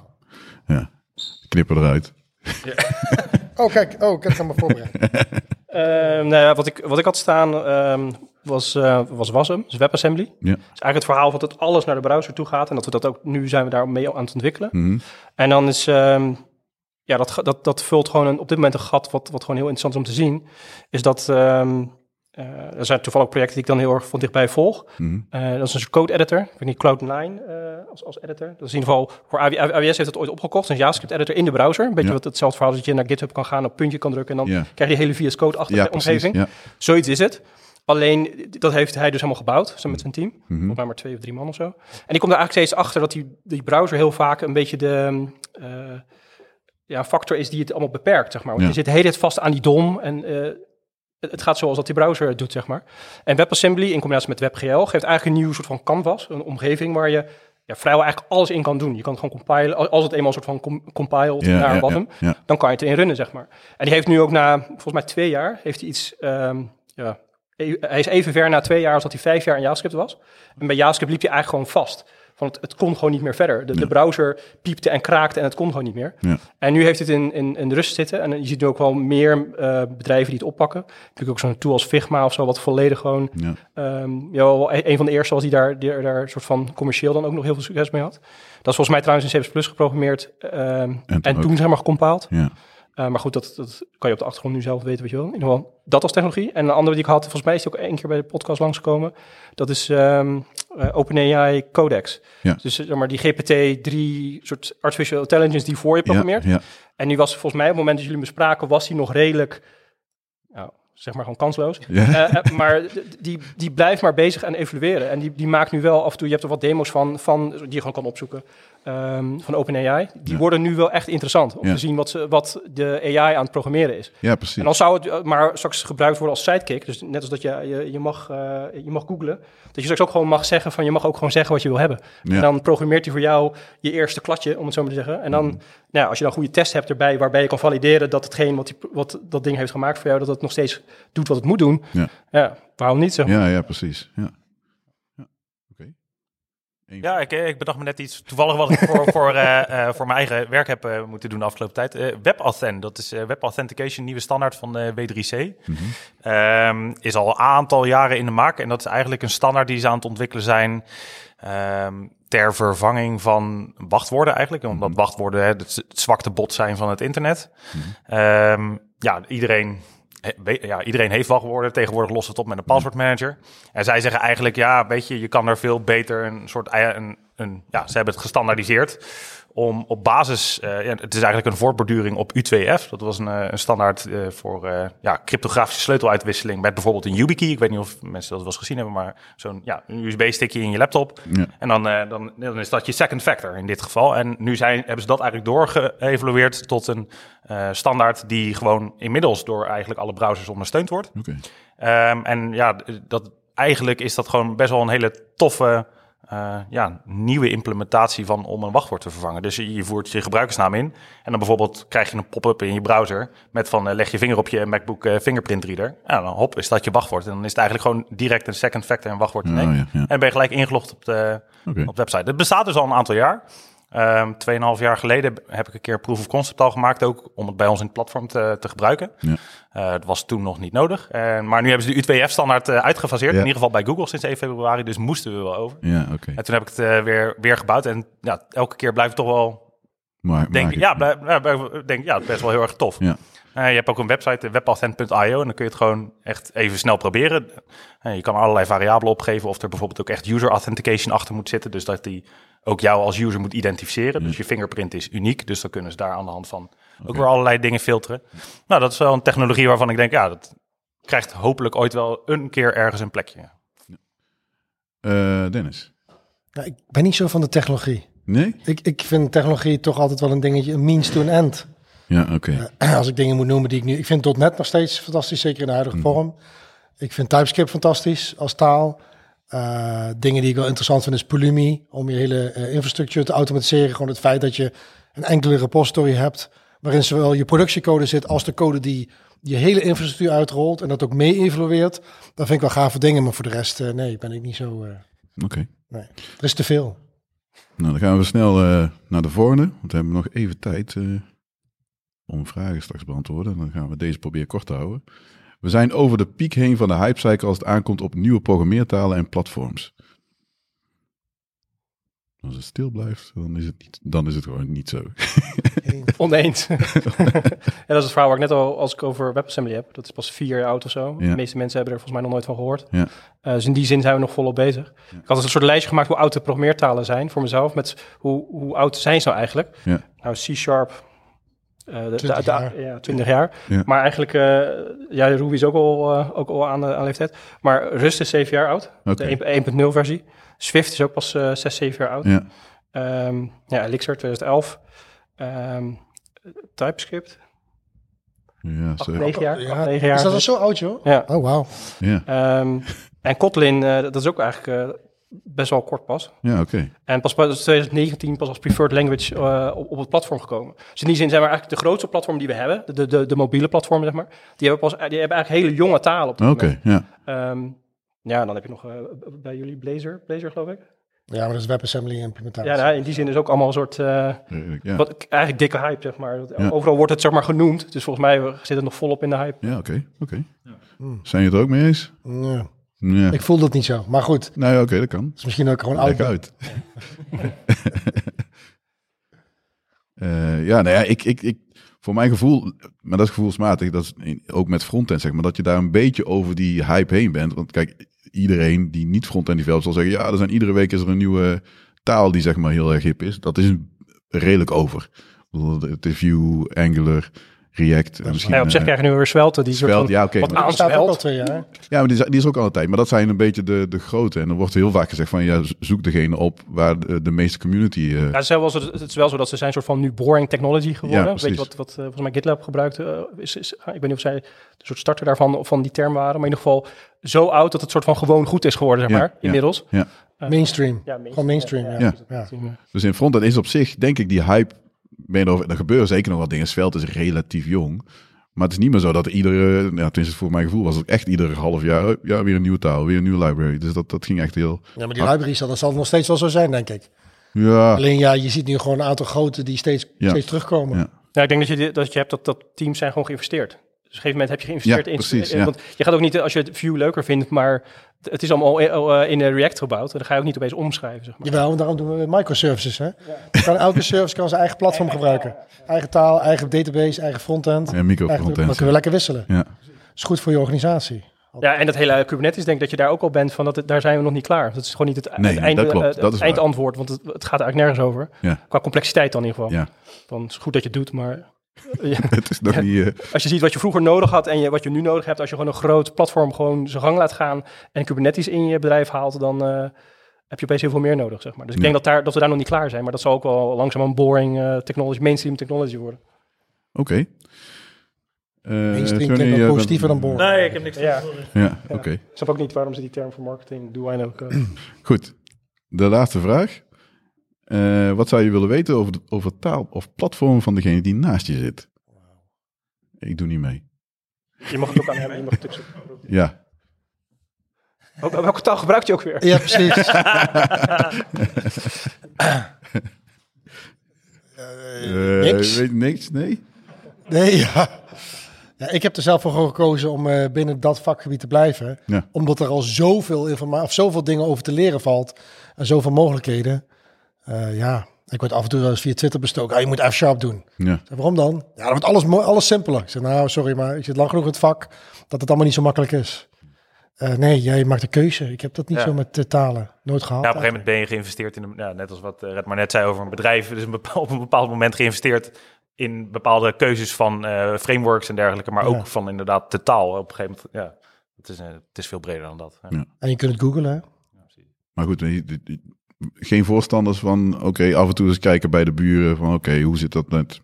Ja, knippen eruit. Oh, kijk. Oh, ik heb het me voorbereid. Ehm, nou ja, wat, ik, wat ik had staan ehm, was, eh was WASM, dus WebAssembly. Ja. Dus eigenlijk het verhaal van dat alles naar de browser toe gaat. En dat we dat ook, nu zijn we daar mee aan het ontwikkelen. Mhm. En dan is, ehm, ja, dat, dat, dat vult gewoon een, op dit moment een gat wat, wat gewoon heel interessant is om te zien. Is dat, ehm, eh, er zijn toevallig projecten die ik dan heel erg van dichtbij volg. Mhm. Eh, dat is een code editor. Ik weet niet, Cloud9 eh, als, als editor. Dat is in ieder geval, voor AW- AWS heeft het ooit opgekocht. Een JavaScript editor in de browser. Een beetje Ja. wat hetzelfde verhaal dat je naar GitHub kan gaan, op puntje kan drukken. En dan Ja. krijg je die hele VS Code-achtige Ja, precies. omgeving. Zoiets is het. Alleen, dat heeft hij dus helemaal gebouwd, samen met zijn team. Mhm. Volgens mij maar twee of drie man of zo. En die komt er eigenlijk steeds achter dat die, die browser heel vaak een beetje de eh, ja, factor is die het allemaal beperkt, zeg maar. Want Ja. je zit de hele tijd vast aan die DOM en eh, het, het gaat zoals dat die browser het doet, zeg maar. En WebAssembly in combinatie met WebGL geeft eigenlijk een nieuw soort van canvas, een omgeving waar je ja, vrijwel eigenlijk alles in kan doen. Je kan het gewoon compilen, als- het eenmaal een soort van com- compiled Ja, naar ja, ja, ja. dan kan je het erin runnen, zeg maar. En die heeft nu ook na, volgens mij twee jaar, heeft hij iets, ehm, ja, hij is even ver na twee jaar als dat hij vijf jaar in JavaScript was. En bij JavaScript liep je eigenlijk gewoon vast. Van het, kon gewoon niet meer verder. De, de browser piepte en kraakte en het kon gewoon niet meer. Ja. En nu heeft het in, in, in rust zitten. En je ziet nu ook wel meer eh, bedrijven die het oppakken. Natuurlijk ook zo'n tool als Figma of zo, wat volledig gewoon... Ja. ehm, ja, wel een een van de eerste was die daar, die daar soort van commercieel dan ook nog heel veel succes mee had. Dat is volgens mij trouwens in C++ geprogrammeerd ehm, en, toen zeg maar gecompiled. Ja. Uh, maar goed, dat, dat kan je op de achtergrond nu zelf weten wat je wil. In ieder geval, dat als technologie. En een andere die ik had, volgens mij is die ook één keer bij de podcast langsgekomen. Dat is um, uh, OpenAI Codex. Ja. Dus zeg maar die GPT-3 soort artificial intelligence die voor je programmeert. Ja, ja. En die was volgens mij op het moment dat jullie hem bespraken, was die nog redelijk, nou, zeg maar gewoon kansloos. Uh, maar die, die blijft maar bezig en evalueren. En die, die maakt nu wel af en toe, je hebt er wat demo's van, van die je gewoon kan opzoeken, um, van OpenAI. Die Ja. worden nu wel echt interessant om Ja. te zien wat, ze, wat de AI aan het programmeren is. ja, precies. En dan zou het uh, maar straks gebruikt worden als sidekick. Dus net als dat je, je, je, mag, uh, je mag googlen. Dat je straks ook gewoon mag zeggen van je mag ook gewoon zeggen wat je wil hebben. Ja. En dan programmeert hij voor jou je eerste kladje, om het zo maar te zeggen. En dan, Mhm. nou, als je dan goede test hebt erbij waarbij je kan valideren dat hetgeen wat, die, wat dat ding heeft gemaakt voor jou, dat het nog steeds doet wat het moet doen. Ja. ja waarom niet zo? Ja, ja, precies. Ja. Ja, ik, eh, ik bedacht me net iets toevallig wat ik voor, voor, eh, eh, voor mijn eigen werk heb moeten doen de afgelopen tijd. WebAuthn, dat is Web Authentication, nieuwe standaard van de W3C. Mhm. Ehm, is al een aantal jaren in de maak en dat is eigenlijk een standaard die ze aan het ontwikkelen zijn ehm, ter vervanging van wachtwoorden eigenlijk. Omdat wachtwoorden hè, het, zwakte bot zijn van het internet. Ehm, ja, iedereen ja, iedereen heeft wachtwoorden. Tegenwoordig lost het op met een passwordmanager. En zij zeggen eigenlijk, ja, weet je, je kan er veel beter een soort een, een, ja, ze hebben het gestandaardiseerd om op basis, eh, ja, het is eigenlijk een voortborduring op U2F. Dat was een, eh, een standaard eh, voor ja, cryptografische sleuteluitwisseling met bijvoorbeeld een YubiKey. Ik weet niet of mensen dat wel eens gezien hebben, maar zo'n ja, een USB-stickje in je laptop. Ja. En dan, dan, dan is dat je second factor in dit geval. En nu zijn, hebben ze dat eigenlijk doorgeëvalueerd tot een standaard die gewoon inmiddels door eigenlijk alle browsers ondersteund wordt. Ehm, en ja, dat, eigenlijk is dat gewoon best wel een hele toffe eh, ja, nieuwe implementatie van om een wachtwoord te vervangen. Dus je, je voert je gebruikersnaam in en dan bijvoorbeeld krijg je een pop-up in je browser met van eh, leg je vinger op je MacBook eh, fingerprint reader. En dan hop, is dat je wachtwoord. En dan is het eigenlijk gewoon direct een second factor en wachtwoord in Oh, één. ja, ja. En ben je gelijk ingelogd op de, op de website. Het bestaat dus al een aantal jaar. Ehm 2,5 jaar geleden heb ik een keer proof of concept al gemaakt, ook om het bij ons in het platform te, te gebruiken. Ja. Eh, het was toen nog niet nodig. En maar nu hebben ze de U2F-standaard eh, uitgefaseerd, Ja. in ieder geval bij Google sinds 1 februari, dus moesten we wel over. Ja, oké. En toen heb ik het eh, weer, weer gebouwd en ja, elke keer blijft het toch wel, Maar, denk ik, ja, blijf- denk, ja, best wel heel erg tof. Ja. Eh, je hebt ook een website, webauthent.io, en dan kun je het gewoon echt even snel proberen. Eh, je kan allerlei variabelen opgeven of er bijvoorbeeld ook echt user authentication achter moet zitten. Dus dat die ook jou als user moet identificeren. Dus je fingerprint is uniek, dus dan kunnen ze daar aan de hand van ook weer allerlei dingen filteren. Nou, dat is wel een technologie waarvan ik denk, ja, dat krijgt hopelijk ooit wel een keer ergens een plekje. Eh, Dennis? Ja, ik ben niet zo van de technologie. Nee? Ik, ik vind technologie toch altijd wel een dingetje, een means to an end. Ja, oké. Als ik dingen moet noemen die ik nu... Ik vind .NET nog steeds fantastisch, zeker in de huidige Mhm. vorm. Ik vind TypeScript fantastisch als taal. Eh, dingen die ik wel interessant vind is Pulumi, om je hele eh, infrastructuur te automatiseren. Gewoon het feit dat je een enkele repository hebt, waarin zowel je productiecode zit als de code die je hele infrastructuur uitrolt en dat ook mee evalueert. Dat vind ik wel gave dingen, maar voor de rest, eh, nee, ben ik niet zo... eh, Oké. nee. Er is te veel. Nou, dan gaan we snel eh, naar de volgende. Want we hebben nog even tijd eh, om vragen straks te beantwoorden. Dan gaan we deze proberen kort te houden. We zijn over de piek heen van de hypecycle als het aankomt op nieuwe programmeertalen en platforms. Als het stil blijft, dan is het, niet, dan is het gewoon niet zo. Oneens. ja, dat is het verhaal waar ik net al, als ik over WebAssembly heb. Dat is pas vier jaar oud of zo. Ja. De meeste mensen hebben er volgens mij nog nooit van gehoord. Ja. Eh, dus in die zin zijn we nog volop bezig. Ik had een soort lijstje gemaakt hoe oud de programmeertalen zijn voor mezelf. Met hoe, hoe oud zijn ze nou eigenlijk? Ja. Nou, C-sharp. Eh, de- de- 20 de- jaar. Ja, 20 jaar. Ja. Maar eigenlijk, eh, ja, Ruby is ook al, eh, ook al aan de aan leeftijd. Maar Rust is 7 jaar oud. Oké. De 1.0 versie. Swift is ook pas eh 6, 7 jaar oud. Ja, Ehm, ja, Elixir 2011. Ehm, TypeScript, ja, 8, zo. 9 jaar. Ja, acht, negen jaar. is dat al zo oud, joh? Ja. Oh, wauw. ja, Ehm, en Kotlin, eh, dat is ook eigenlijk eh, best wel kort pas. ja oké. En pas pas 2019 pas als preferred language eh, op, op het platform gekomen. Dus in die zin zijn we eigenlijk de grootste platform die we hebben, de, de, de mobiele platform zeg maar, die hebben, pas, die hebben eigenlijk hele jonge talen op Oké, ja. Ehm, ja, dan heb je nog eh, bij jullie Blazor, Blazor geloof ik. Ja, maar dat is WebAssembly implementatie. Ja, nou, in die zin is ook allemaal een soort, eh, ja. wat, eigenlijk dikke hype zeg maar. Ja. Overal wordt het zeg maar genoemd, dus volgens mij zit het nog volop in de hype. Ja, oké, oké. Zijn je het er ook mee eens? Ja. Ja. Ik voel dat niet zo. Maar goed, Nou ja, oké, dat kan. is misschien ook gewoon oud. Uit. Eh, ja, nou ja, ik, ik, ik, voor mijn gevoel, maar dat is gevoelsmatig, dat is ook met frontend zeg maar, dat je daar een beetje over die hype heen bent. Want kijk, iedereen die niet frontend developt zal zeggen, ja, er zijn iedere week is er een nieuwe taal die zeg maar heel erg hip is. Dat is redelijk over. Het is Vue, Angular, React. en misschien, Ja, op zich eh, krijg je nu weer Svelte, die soort Svelte, ja, oké, wat staat ook al twee jaar. ja, maar die, is- die is ook al een tijd. Maar dat zijn een beetje de, de grote. En dan wordt heel vaak gezegd van, ja, zoek degene op waar de, de meeste community... eh, Ja, het, is wel zo, het is wel zo dat ze zijn soort van nu boring technology geworden. Ja, Weet je precies. wat, wat eh, volgens mij GitLab gebruikte? eh, is, is, ik weet niet of zij de soort starter daarvan of van die term waren. Maar in ieder geval zo oud dat het soort van gewoon goed is geworden, zeg Ja, maar, ja. inmiddels. ja. Mainstream. Ja, Gewoon mainstream, ja. Ja. Ja. Dus in frontend is op zich, denk ik, die hype. Ben je erover, er gebeuren zeker nog wat dingen. Svelte is relatief jong. Maar het is niet meer zo dat iedere, ja, tenminste voor mijn gevoel was het echt ieder half jaar, oh, ja, weer een nieuwe taal, weer een nieuwe library. Dus dat, dat ging echt heel, Ja, maar die library zal, dat zal nog steeds wel zo zijn, denk ik. ja, Alleen ja, je ziet nu gewoon een aantal grote die steeds, Ja. steeds terugkomen. Ja. Ja, ik denk dat je, dit- dat je hebt dat, dat teams zijn gewoon geïnvesteerd. Dus op een gegeven moment heb je geïnvesteerd Ja, in... precies, in- ja. Want je gaat ook niet, als je het view leuker vindt, maar het is allemaal eh, in eh, React gebouwd. Dan ga je ook niet opeens omschrijven, zeg maar. Jawel, want daarom doen we microservices. Hè? Kan, elke service kan zijn eigen platform gebruiken. Eigen taal, eigen database, eigen frontend. ja micro Eigen- dan kunnen we lekker wisselen. Ja. is goed voor je organisatie. Ja, en dat hele Kubernetes, denk ik dat je daar ook al bent van dat het, daar zijn we nog niet klaar. Dat is gewoon niet het, Nee, het einde, dat klopt. eh, Dat is waar. eindantwoord, want het, het gaat eigenlijk nergens over. Ja. Qua complexiteit dan in ieder geval. Ja. Dan is het goed dat je het doet, maar ja, Het is nog niet... eh, als je ziet wat je vroeger nodig had en je, wat je nu nodig hebt, als je gewoon een groot platform gewoon zijn gang laat gaan en Kubernetes in je bedrijf haalt, dan eh, heb je opeens heel veel meer nodig, zeg maar. Dus ik Ja. denk dat, daar, dat we daar nog niet klaar zijn, maar dat zal ook wel langzaam een boring eh, technology, mainstream technology worden. Oké. Eh, Mainstream klinkt positiever dan boring. Nee, ik heb niks Ja. Ja, oké. Ik snap ook niet waarom ze die term voor marketing doen ook. eh, Goed. De laatste vraag. Eh, wat zou je willen weten over, de, over taal of platform van degene die naast je zit? Ik doe niet mee. je mag het ook aan hebben, je mag het ook zo- Ja. Welke taal gebruikt je ook weer? Ja, precies. Eh, niks. Weet niks? Nee? Nee, ja. ja. Ik heb er zelf voor gekozen om eh, binnen dat vakgebied te blijven. Ja. Omdat er al zoveel informatie of zoveel dingen over te leren valt. En zoveel mogelijkheden. Eh, ja, ik word af en toe wel eens via Twitter bestoken. Ah, je moet F-sharp doen. Ja. Zeg, waarom dan? Ja, dan wordt alles, alles simpeler. Ik zeg, nou, sorry, maar ik zit lang genoeg in het vak dat het allemaal niet zo makkelijk is. Eh, nee, jij maakt een keuze. Ik heb dat niet Ja. zo met eh, talen. Nooit gehad. Ja, op een gegeven moment ben je geïnvesteerd in een, ja, net als wat Red maar net zei over een bedrijf. Dus een bepaald, op een bepaald moment geïnvesteerd in bepaalde keuzes van eh, frameworks en dergelijke, maar Ja. ook van inderdaad de taal. Op een gegeven moment, ja, het is, het is veel breder dan dat. Ja. Ja. En je kunt het googlen. hè? Maar goed, geen voorstanders van... Oké, af en toe eens kijken bij de buren van... Oké, hoe zit dat met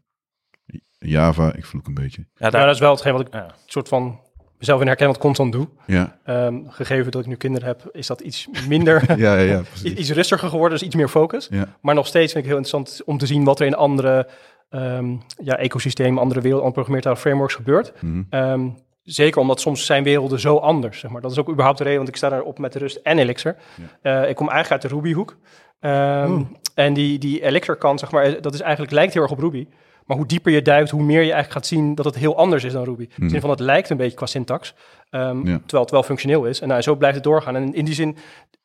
Java? Ik vloek een beetje. Ja, Ja, daar, dat is wel hetgeen wat ik ja. soort van mezelf in herken wat constant doe. Ja, Ehm, gegeven dat ik nu kinderen heb, is dat iets minder, ja, ja, ja i- precies. iets rustiger geworden, dus iets meer focus. Ja. Maar nog steeds vind ik heel interessant om te zien wat er in andere ehm, ja, ecosystemen, andere wereld, andere programmeertaal frameworks gebeurt. Mhm. Ehm, zeker omdat soms zijn werelden zo anders. Zeg maar. Dat is ook überhaupt de reden, want ik sta daarop met de Rust en Elixir. Eh, ik kom eigenlijk uit de Ruby-hoek. Ehm, En die, die Elixir kant, zeg maar, dat is eigenlijk, lijkt heel erg op Ruby. Maar hoe dieper je duikt, hoe meer je eigenlijk gaat zien dat het heel anders is dan Ruby. In de zin van, het lijkt een beetje qua syntax, ehm, Ja. terwijl het wel functioneel is. En nou, zo blijft het doorgaan. En in die zin denk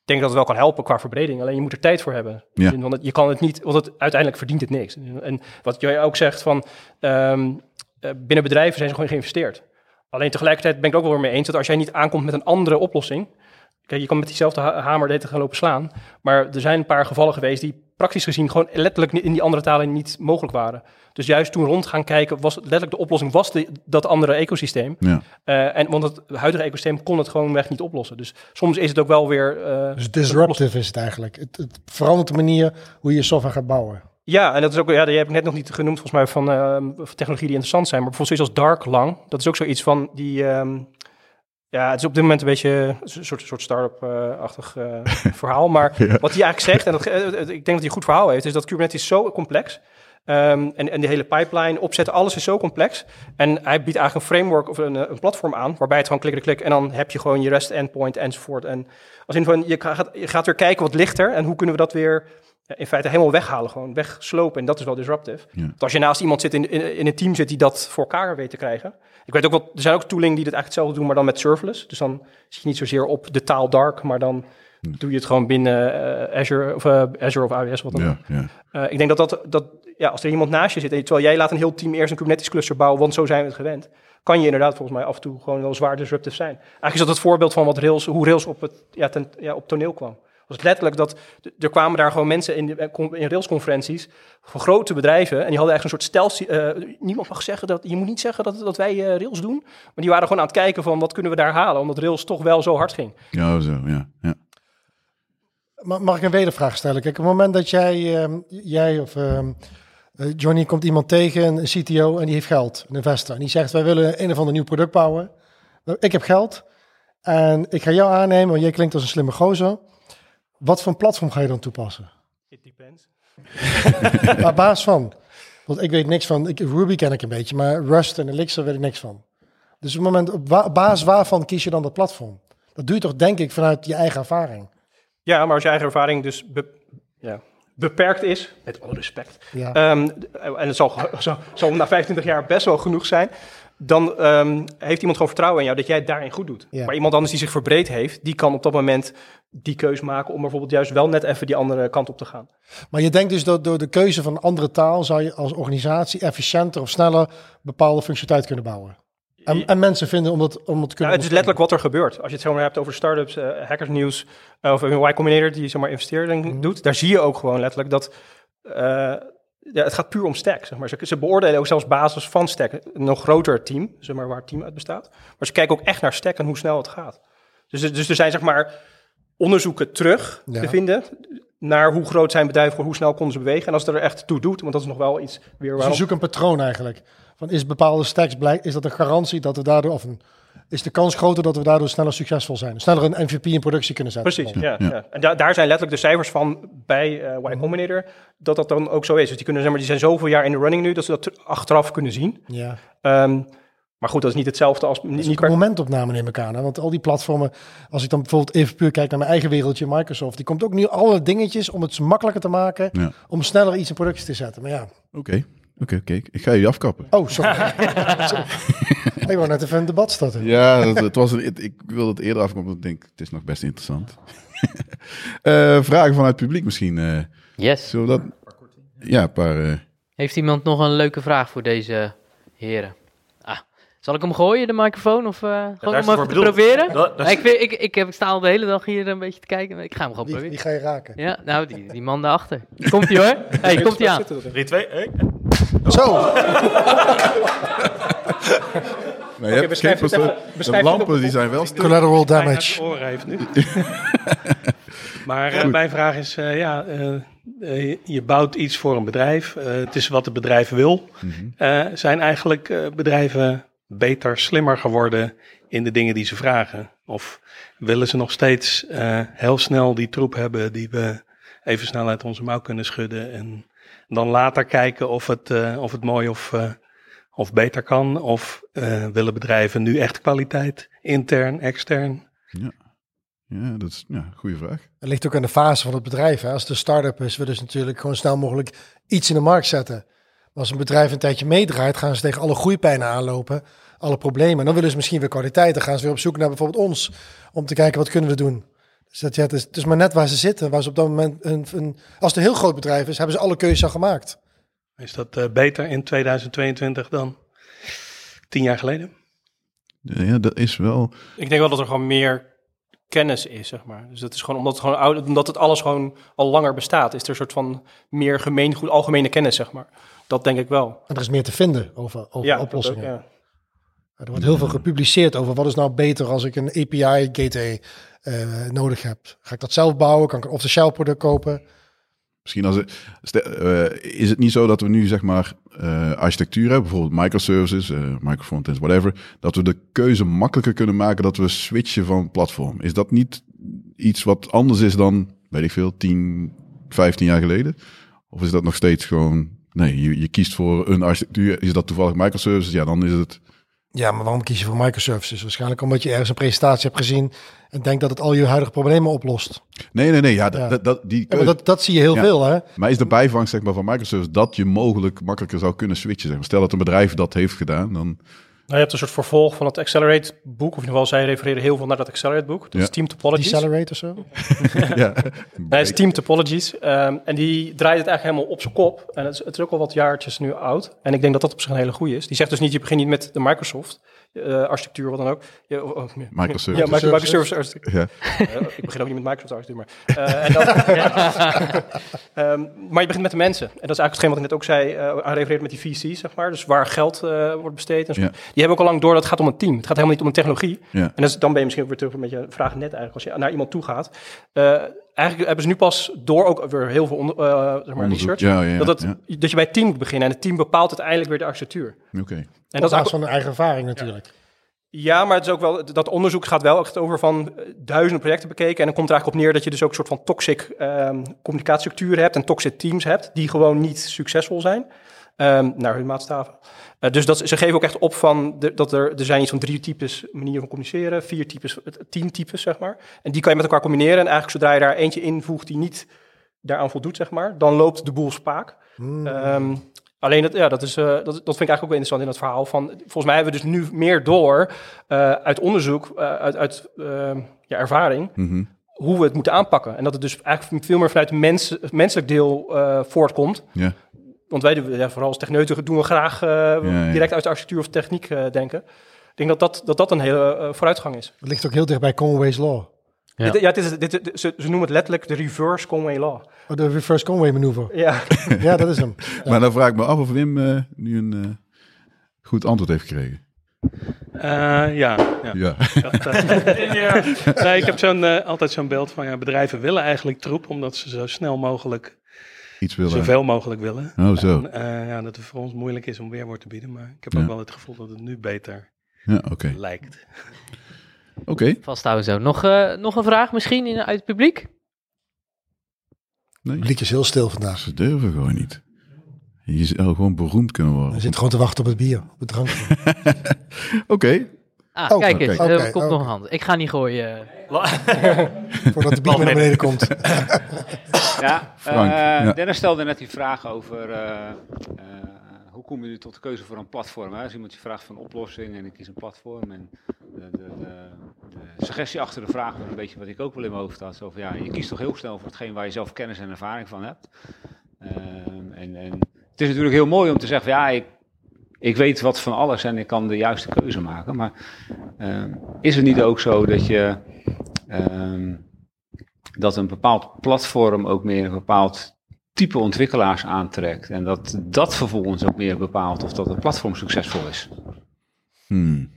ik dat het wel kan helpen qua verbreding. Alleen je moet er tijd voor hebben. Ja. dat je kan het niet, want het, uiteindelijk verdient het niks. En wat jij ook zegt van, ehm, eh, binnen bedrijven zijn ze gewoon geïnvesteerd. Alleen tegelijkertijd ben ik ook wel weer mee eens dat als jij niet aankomt met een andere oplossing. Kijk, je kan met diezelfde ha- hamer de gaan lopen slaan. Maar er zijn een paar gevallen geweest die praktisch gezien gewoon letterlijk niet- in die andere talen niet mogelijk waren. Dus juist toen rond gaan kijken, was letterlijk de oplossing was de, dat andere ecosysteem. Ja. Eh, en, want het huidige ecosysteem kon het gewoon weg niet oplossen. Dus soms is het ook wel weer... eh, Dus disruptive is het eigenlijk. Het, het verandert de manier hoe je software gaat bouwen. Ja, en dat is ook, ja, die heb ik net nog niet genoemd volgens mij van, van technologie die interessant zijn. Maar bijvoorbeeld zoiets als Dark Lang, dat is ook zoiets van die, ehm, ja, het is op dit moment een beetje een soort, soort start-up-achtig eh, verhaal. Maar wat hij eigenlijk zegt, en dat, eh, ik denk dat hij een goed verhaal heeft, is dat Kubernetes zo complex. Ehm, en, en die hele pipeline, opzetten, alles is zo complex. En hij biedt eigenlijk een framework of een, eh, een platform aan, waarbij het gewoon klik, klik, klik, en dan heb je gewoon je REST endpoint enzovoort. En als in van, je gaat, je gaat weer kijken wat ligt er en hoe kunnen we dat weer in feite helemaal weghalen, gewoon wegslopen. En dat is wel disruptive. Ja. Want als je naast iemand zit in, in, in een team zit die dat voor elkaar weet te krijgen. Ik weet ook wel, er zijn ook tooling die dit eigenlijk hetzelfde doen, maar dan met serverless. Dus dan zit je niet zozeer op de taal dark, maar dan doe je het gewoon binnen eh, Azure, of, eh, Azure of AWS, wat dan ook. Ja, ja. Eh, ik denk dat, dat, dat ja, als er iemand naast je zit, en terwijl jij laat een heel team eerst een Kubernetes cluster bouwen, want zo zijn we het gewend, kan je inderdaad volgens mij af en toe gewoon wel zwaar disruptive zijn. Eigenlijk is dat het voorbeeld van wat Rails, hoe Rails op, het, ja, ten, ja, op toneel kwam. Was letterlijk dat er kwamen daar gewoon mensen in, de- in Rails-conferenties van grote bedrijven en die hadden echt een soort stel. eh, niemand mag zeggen dat je moet niet zeggen dat, dat wij eh, Rails doen, maar die waren gewoon aan het kijken van wat kunnen we daar halen, omdat Rails toch wel zo hard ging. Ja, zo, ja. ja. Ma- Mag ik een wedervraag stellen? Kijk, op het moment dat jij, ehm, jij of ehm, eh, Johnny komt iemand tegen, een CTO, en die heeft geld, een investor. En die zegt, wij willen een of ander nieuw product bouwen. Ik heb geld en ik ga jou aannemen, want jij klinkt als een slimme gozer. Wat voor platform ga je dan toepassen? It depends. Op basis van? Want ik weet niks van, ik, Ruby ken ik een beetje, maar Rust en Elixir weet ik niks van. Dus op het moment, op wa- op basis waarvan kies je dan dat platform? Dat doe je toch denk ik vanuit je eigen ervaring. Ja, maar als je eigen ervaring dus be- ja, beperkt is, met alle respect, Ja. Ehm, en het zal, zal na 25 jaar best wel genoeg zijn. Dan ehm, heeft iemand gewoon vertrouwen in jou dat jij het daarin goed doet. Ja. Maar iemand anders die zich verbreed heeft, die kan op dat moment die keus maken om bijvoorbeeld juist wel net even die andere kant op te gaan. Maar je denkt dus dat door de keuze van een andere taal zou je als organisatie efficiënter of sneller bepaalde functionaliteit kunnen bouwen. En, en mensen vinden om het, om het kunnen... het is letterlijk wat er gebeurt. Als je het zomaar hebt over startups, eh hackersnieuws eh, of een Y Combinator die zeg maar investering Mhm. doet, daar zie je ook gewoon letterlijk dat eh, ja, het gaat puur om stack. Zeg maar. ze, ze beoordelen ook zelfs basis van stack. Een nog groter team, zeg maar, waar het team uit bestaat. Maar ze kijken ook echt naar stack en hoe snel het gaat. Dus, er- dus er zijn zeg maar onderzoeken terug Ja. te vinden naar hoe groot zijn bedrijven, hoe snel konden ze bewegen. En als het er echt toe doet, want dat is nog wel iets weer Dus waarom- je zoekt een patroon eigenlijk. Van is bepaalde stacks blijk, is dat een garantie dat we daardoor, of een, is de kans groter dat we daardoor sneller succesvol zijn? Sneller een MVP in productie kunnen zetten? Precies, ja. Ja. ja. En da- daar zijn letterlijk de cijfers van bij eh Y Combinator, dat dat dan ook zo is. Dus die, kunnen, zeg maar, die zijn zoveel jaar in de running nu, dat ze dat ter- achteraf kunnen zien. Ja. Ehm, maar goed, dat is niet hetzelfde als... Dat Niet, is niet per- momentopname neem ik aan. Hè? Want al die platformen, als ik dan bijvoorbeeld even puur kijk naar mijn eigen wereldje, Microsoft, die komt ook nu alle dingetjes om het makkelijker te maken, Ja. om sneller iets in productie te zetten. Maar ja, Oké, oké, oké. Ik ga jullie afkappen. oh sorry. Sorry. ik wou net even een debat starten. Ja, dat, het was een, het- ik wilde het eerder afkomen, want ik denk, het is nog best interessant. Eh, vragen vanuit het publiek misschien. eh Yes. zullen we dat... Ja, een paar... eh, Heeft iemand nog een leuke vraag voor deze heren? Ah, zal ik hem gooien, de microfoon? Of eh, gewoon even te proberen? Dat- dat is- ik, vind- ik, ik, heb, ik sta al de hele dag hier een beetje te kijken. Ik ga hem gewoon Wie, proberen. wie ga je raken? Ja, nou, die, die man daarachter. Komt hij hoor. hey, komt hij aan. 3, 2, 1. Zo, nou, je hebt beschrijf geen het even- persoon- beschrijf de lampen die zijn wel stil. collateral damage. oren heeft nu. maar eh, mijn vraag is, eh, ja, eh, eh, je bouwt iets voor een bedrijf. Eh, het is wat het bedrijf wil. Eh, zijn eigenlijk eh, bedrijven beter, slimmer geworden in de dingen die ze vragen? Of willen ze nog steeds eh, heel snel die troep hebben die we even snel uit onze mouw kunnen schudden en dan later kijken of het, eh, of het mooi of, eh, of beter kan? Of eh, willen bedrijven nu echt kwaliteit, intern, extern? Ja, dat is ja, een goede vraag. Het ligt ook aan de fase van het bedrijf. Hè. Als het een start-up is, willen ze natuurlijk gewoon snel mogelijk iets in de markt zetten. Maar als een bedrijf een tijdje meedraait, gaan ze tegen alle groeipijnen aanlopen, alle problemen. En dan willen ze misschien weer kwaliteit. Dan gaan ze weer op zoek naar bijvoorbeeld ons, om te kijken wat kunnen we doen. Dus dat, ja, het, is, het is maar net waar ze zitten. Waar ze op dat moment een, een, als het een heel groot bedrijf is, hebben ze alle keuzes al gemaakt. Is dat eh, beter in 2022 dan tien jaar geleden? Ja, dat is wel... Ik denk wel dat er gewoon meer kennis is, zeg maar. Dus dat is gewoon omdat het, gewoon oud, omdat het alles gewoon al langer bestaat, is er een soort van meer gemeengoed, algemene kennis, zeg maar. Dat denk ik wel. En er is meer te vinden over, over Ja, oplossingen. ook, ja. Er wordt heel veel gepubliceerd over wat is nou beter als ik een API gateway eh, nodig heb. Ga ik dat zelf bouwen? Kan ik een off-the-shelf product kopen? Misschien als het, eh, is het niet zo dat we nu zeg maar eh, architectuur hebben, bijvoorbeeld microservices, eh microfrontends, whatever, dat we de keuze makkelijker kunnen maken dat we switchen van platform. Is dat niet iets wat anders is dan, weet ik veel, 10, 15 jaar geleden? Of is dat nog steeds gewoon, nee, je, je kiest voor een architectuur, is dat toevallig microservices? Ja, dan is het, Ja, maar waarom kies je voor microservices? Waarschijnlijk omdat je ergens een presentatie hebt gezien en denkt dat het al je huidige problemen oplost. nee, nee, nee, ja, dat, Ja. dat, dat- die Ja, dat, dat zie je heel Ja. veel, hè? Maar is de bijvangst zeg maar, van microservices dat je mogelijk makkelijker zou kunnen switchen? Zeg maar. Stel dat een bedrijf dat heeft gedaan, dan... Nou, je hebt een soort vervolg van het Accelerate boek, of in ieder geval zij refereren heel veel naar dat Accelerate boek. Dat Ja. is Team Topologies. Decelerate of zo? ja, Nee, is Team Topologies. Ehm, en die draait het eigenlijk helemaal op zijn kop. En het is, het is ook al wat jaartjes nu oud. En ik denk dat dat op zich een hele goede is. Die zegt dus niet, je begint niet met de Microsoft eh, architectuur, wat dan ook. Oh, oh, ja, Microservices. Ja, micro- Microservice architectuur. ja. Eh, ik begin ook niet met Microsoft architectuur, maar... eh, en Ehm, maar je begint met de mensen. En dat is eigenlijk hetgeen wat ik net ook zei, aan refereert met die VC, zeg maar. Dus waar geld wordt besteed. En zo. Ja. Die hebben ook al lang door dat het gaat om een team. Het gaat helemaal niet om een technologie. Ja. En dat is, dan ben je misschien ook weer terug met je vraag net eigenlijk. Als je naar iemand toe gaat. Eigenlijk hebben ze nu pas door ook weer heel veel onder, eh, zeg maar Onderzoek. research. Ja, ja, ja, dat, het, dat je bij het team moet beginnen. En het team bepaalt uiteindelijk weer de architectuur. Oké. En En dat is van hun eigen ervaring natuurlijk. ja, maar het is ook wel, dat onderzoek gaat wel echt over van eh, duizenden projecten bekeken. En dan komt er eigenlijk op neer dat je dus ook een soort van toxic ehm communicatiestructuren hebt en toxic teams hebt, die gewoon niet succesvol zijn. Ehm, naar hun maatstaven. Eh, dus dat, ze geven ook echt op van de, dat er, er zijn iets van drie types manieren van communiceren, vier types, tien types, zeg maar. En die kan je met elkaar combineren. En eigenlijk zodra je daar eentje invoegt die niet daaraan voldoet, zeg maar, dan loopt de boel spaak. Ehm, alleen dat, ja, dat, is, eh, dat, dat vind ik eigenlijk ook wel interessant in dat verhaal. Van, volgens mij hebben we dus nu meer door eh, uit onderzoek, uit, uit ehm, ja, ervaring, Mhm. hoe we het moeten aanpakken. En dat het dus eigenlijk veel meer vanuit het mens, menselijk deel voortkomt. Ja. Want wij, doen- ja, vooral als techneuten, doen we graag eh, ja. direct uit de architectuur of techniek eh, denken. denk dat dat, dat, dat een hele eh, vooruitgang is. Het ligt ook heel dicht bij Conway's Law. Ja. Dit, ja, het is, dit, dit- ze, ze noemen het letterlijk de reverse Conway Law. Oh, de reverse Conway manoeuvre. Ja, Ja, dat is hem. Maar dan vraag ik me af of Wim eh, nu een eh, goed antwoord heeft gekregen. Eh, ja, ja. Ja. Dat, eh, nee, ik heb zo'n, altijd zo'n beeld van ja, bedrijven willen eigenlijk troep, omdat ze zo snel mogelijk, Iets willen. zoveel mogelijk willen. Oh, zo. En, eh, ja, dat het voor ons moeilijk is om weerwoord te bieden, maar ik heb Ja. ook wel het gevoel dat het nu beter Ja, oké. lijkt. Oké. Vasthouden zo. Nog, eh, nog een vraag misschien in, uit het publiek? Nee, Bliek is heel stil vandaag. ze durven gewoon niet. Je zou gewoon beroemd kunnen Hij worden. zit gewoon te wachten op het bier, op het drankje. Oké. Ah, Oh, kijk eens, er komt nog een hand. Ik ga niet gooien. Voordat de bier naar beneden komt. Ja, Frank, eh, ja. Dennis stelde net die vraag over eh, eh, hoe kom je nu tot de keuze voor een platform. Hè? Als iemand je vraagt van een oplossing en ik kies een platform. En de, de, de, de suggestie achter de vraag was een beetje wat ik ook wel in mijn hoofd had. Zo van, ja, je kiest toch heel snel voor hetgeen waar je zelf kennis en ervaring van hebt. Ehm, en, en het is natuurlijk heel mooi om te zeggen, van, ja, ik, ik weet wat van alles en ik kan de juiste keuze maken. Maar ehm, is het niet ook zo dat je... ehm, dat een bepaald platform ook meer een bepaald type ontwikkelaars aantrekt. En dat dat vervolgens ook meer bepaalt of dat een platform succesvol is. Hmm.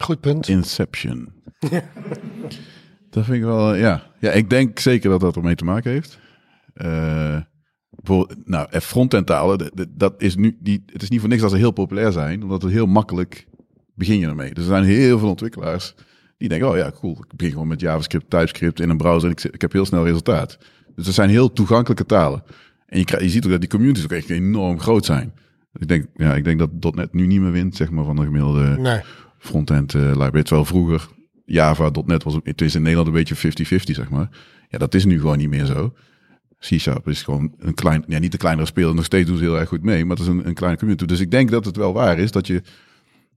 Goed punt. Inception. dat vind ik wel, eh, ja. Ja, ik denk zeker dat dat ermee te maken heeft. Eh nou, eh, frontend talen, d- d- dat is nu niet, het is niet voor niks dat ze heel populair zijn, omdat het heel makkelijk begin je ermee. Dus er zijn heel veel ontwikkelaars die denken, oh ja, cool, ik begin gewoon met JavaScript, TypeScript in een browser en ik, ik heb heel snel resultaat. Dus het zijn heel toegankelijke talen. En je, je ziet ook dat die communities ook echt enorm groot zijn. Ik denk, ja, ik denk dat .NET nu niet meer wint, zeg maar, van de gemiddelde Nee. frontend eh library. Terwijl vroeger Java, .NET was, het is in Nederland een beetje 50-50, zeg maar. Ja, dat is nu gewoon niet meer zo. C-Sharp is gewoon een klein, ja, niet de kleinere speler, nog steeds doen ze heel erg goed mee, maar het is een, een kleine community. Dus ik denk dat het wel waar is dat je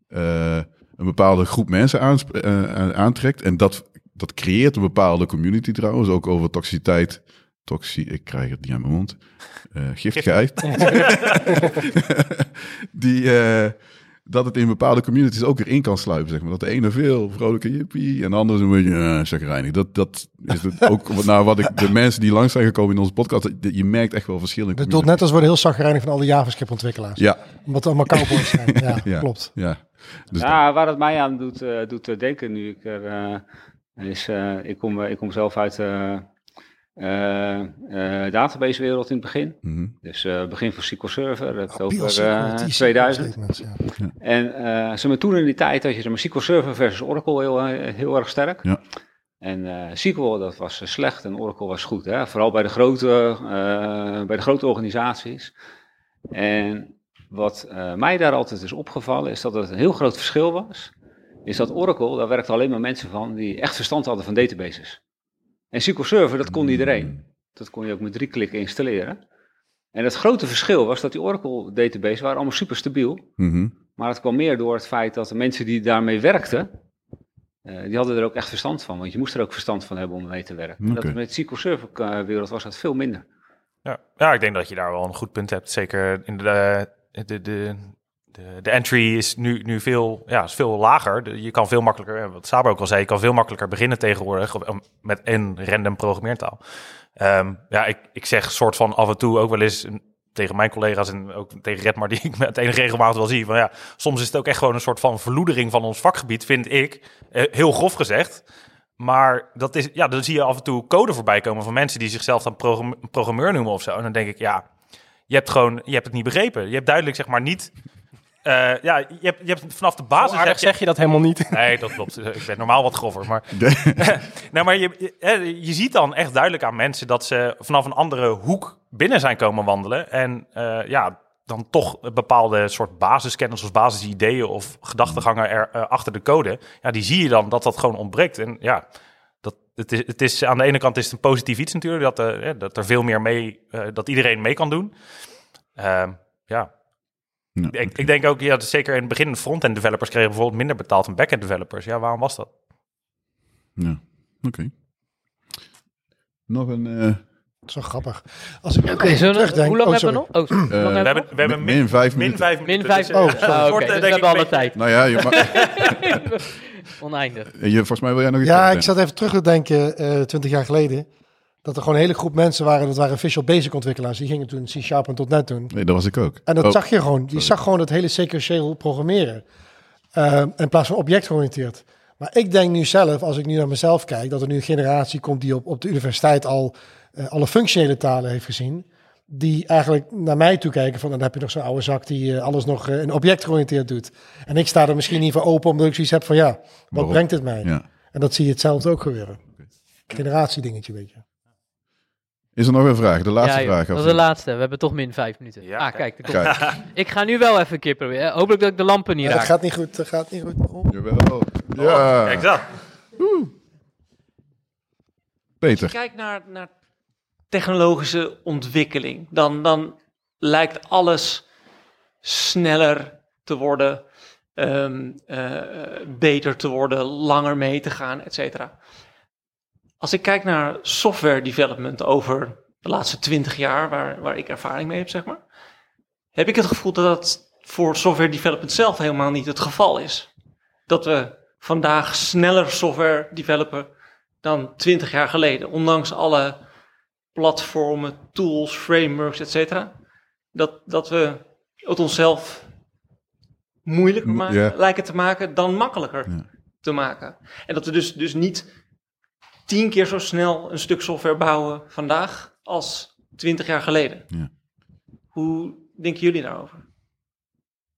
eh, een bepaalde groep mensen aansp- eh, aantrekt en dat, dat creëert een bepaalde community trouwens, ook over toxiciteit. Toxie, ik krijg het niet aan mijn mond. Eh giftigheid. die, eh, dat het in bepaalde communities ook erin kan sluipen, zeg maar. Dat de ene veel vrolijke jippie en de andere is een beetje uh, chagrijnig. Dat, dat is het ook wat- nou, wat ik, de mensen die langs zijn gekomen in onze podcast, dat- je merkt echt wel verschil in De communities. .NET'ers worden heel zagrijnig van alle JavaScript-ontwikkelaars. Ja, Omdat het allemaal cowboys zijn. Ja, ja, klopt. Ja. Dus ja, waar het mij aan doet, eh, doet eh, denken nu ik er... eh, is, eh, ik, kom, ik kom zelf uit de databasewereld in het begin. mhm. Dus eh, begin van SQL Server, het over PLC, eh, TC 2000. statements, ja. En eh ze me toen in die tijd had je zeg maar, SQL Server versus Oracle heel, eh, heel erg sterk. Ja. En eh SQL dat was eh, slecht en Oracle was goed. Hè? Vooral bij de, grote, eh, bij de grote organisaties. En wat eh, mij daar altijd is opgevallen is dat het een heel groot verschil was. Is dat Oracle, daar werkten alleen maar mensen van die echt verstand hadden van databases. En SQL Server, dat kon iedereen. Dat kon je ook met drie klikken installeren. En het grote verschil was dat die Oracle databases waren allemaal super stabiel. Mhm. Maar het kwam meer door het feit dat de mensen die daarmee werkten, eh, die hadden er ook echt verstand van. Want je moest er ook verstand van hebben om mee te werken. Dat met SQL Server eh, wereld was dat veel minder. Ja. ja, ik denk dat je daar wel een goed punt hebt. Zeker in de, de, de, de, de entry is nu, nu veel, ja, is veel lager. Je kan veel makkelijker, eh, wat Saber ook al zei, je kan veel makkelijker beginnen tegenwoordig met een random programmeertaal. Ehm, ja, ik, ik zeg soort van af en toe ook wel eens een- tegen mijn collega's en ook tegen Redmar, die ik met enige regelmaat wel zie. Van ja, soms is het ook echt gewoon een soort van verloedering van ons vakgebied, vind ik. Eh, heel grof gezegd. Maar dat is, ja, dan zie je af en toe code voorbij komen van mensen die zichzelf dan programme- programmeur noemen of zo. En dan denk ik, ja, je hebt gewoon, je hebt het niet begrepen. Je hebt duidelijk, zeg maar, niet. Eh, ja, je hebt, je hebt vanaf de basis. aardig je- zeg je dat helemaal niet. Nee, dat klopt. Ik ben normaal wat grover. Maar, nee, maar je, je, hè, je ziet dan echt duidelijk aan mensen dat ze vanaf een andere hoek binnen zijn komen wandelen. En eh, ja, dan toch een bepaalde soort basiskennis of basisideeën of gedachtegangen er, eh, achter de code. Ja, die zie je dan dat dat gewoon ontbreekt. En ja, dat, het, is, het is aan de ene kant is het een positief iets natuurlijk, dat, eh, dat er veel meer mee, eh, dat iedereen mee kan doen. Ehm, ja, Ja, ik, ik denk ook, ja, dat zeker in het begin front-end developers kregen bijvoorbeeld minder betaald dan back-end developers. Ja, waarom was dat? Ja, oké. Nog een, eh, Zo grappig. Als ik Oké, zullen we- terugdenk... hoe lang oh, hebben we nog? Oh, Eh, We hebben we hebben, we hebben Min vijf min minuten. vijf Min minuten. vijf. dus, eh, Oh. Ah, Oké, wordt, eh, dus we denk hebben alle tijd. Nou ja, je, Oneindig. je, volgens mij wil jij nog iets Ja, ik zat even terug te denken, eh 20 jaar geleden. Dat er gewoon een hele groep mensen waren, dat waren Visual Basic ontwikkelaars. Die gingen toen C-Sharp en .NET doen. Nee, dat was ik ook. En dat Oh, zag je gewoon. Je zag gewoon het hele sequentieel programmeren. Eh, in plaats van objectgeoriënteerd. Maar ik denk nu zelf, als ik nu naar mezelf kijk, dat er nu een generatie komt die op, op de universiteit al eh, alle functionele talen heeft gezien. Die eigenlijk naar mij toe kijken van, dan heb je nog zo'n oude zak die eh, alles nog in objectgeoriënteerd doet. En ik sta er misschien niet voor open, omdat ik zoiets heb van, ja, wat Waarom? brengt het mij? Ja. En dat zie je hetzelfde ook gebeuren. Generatiedingetje, weet je. Is er nog een vraag? De laatste ja, vraag. dat is de laatste. We hebben toch min vijf minuten. Ja, ah, kijk. kijk. Kijk, Ik ga nu wel even een keer proberen. Hopelijk dat ik de lampen niet dat raak. gaat niet goed, dat gaat niet goed. jawel. Oh, Ja, Kijk dat. Peter. Als je kijkt naar, naar technologische ontwikkeling, dan, dan lijkt alles sneller te worden, ehm, eh, eh, beter te worden, langer mee te gaan, et cetera. Als ik kijk naar software development over de laatste twintig jaar, waar, waar ik ervaring mee heb, zeg maar, heb ik het gevoel dat dat voor software development zelf helemaal niet het geval is. Dat we vandaag sneller software developen dan 20 jaar geleden. Ondanks alle platformen, tools, frameworks, et cetera. Dat, dat we het onszelf moeilijker M- maken, ja. lijken te maken dan makkelijker Ja. te maken. En dat we dus, dus niet tien keer zo snel een stuk software bouwen vandaag als 20 jaar geleden. Ja. Hoe denken jullie daarover?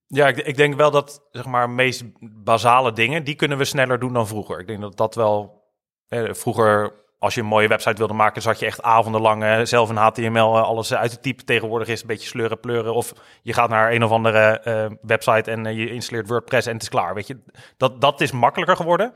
Ja, ik, ik denk wel dat, zeg maar, meest basale dingen, die kunnen we sneller doen dan vroeger. Ik denk dat dat wel, eh, vroeger, als je een mooie website wilde maken, zat je echt avondenlang eh, zelf in HTML eh, alles uit te typen. Tegenwoordig is het een beetje sleuren, pleuren. Of je gaat naar een of andere eh, website en eh, je installeert WordPress en het is klaar, weet je. Dat, dat is makkelijker geworden.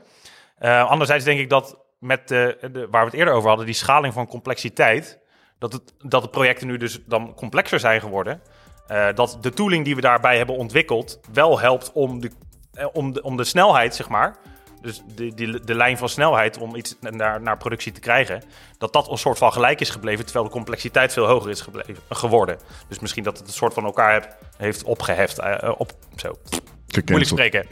Eh, anderzijds denk ik dat met de, waar we het eerder over hadden, die schaling van complexiteit, dat, het, dat de projecten nu dus dan complexer zijn geworden. Eh, dat de tooling die we daarbij hebben ontwikkeld wel helpt om de, eh, om de, om de snelheid, zeg maar. Dus de, de, de lijn van snelheid om iets naar, naar productie te krijgen. Dat dat een soort van gelijk is gebleven. Terwijl de complexiteit veel hoger is gebleven, geworden. Dus misschien dat het een soort van elkaar heeft opgeheft. eh, eh, op, zo, moeilijk spreken.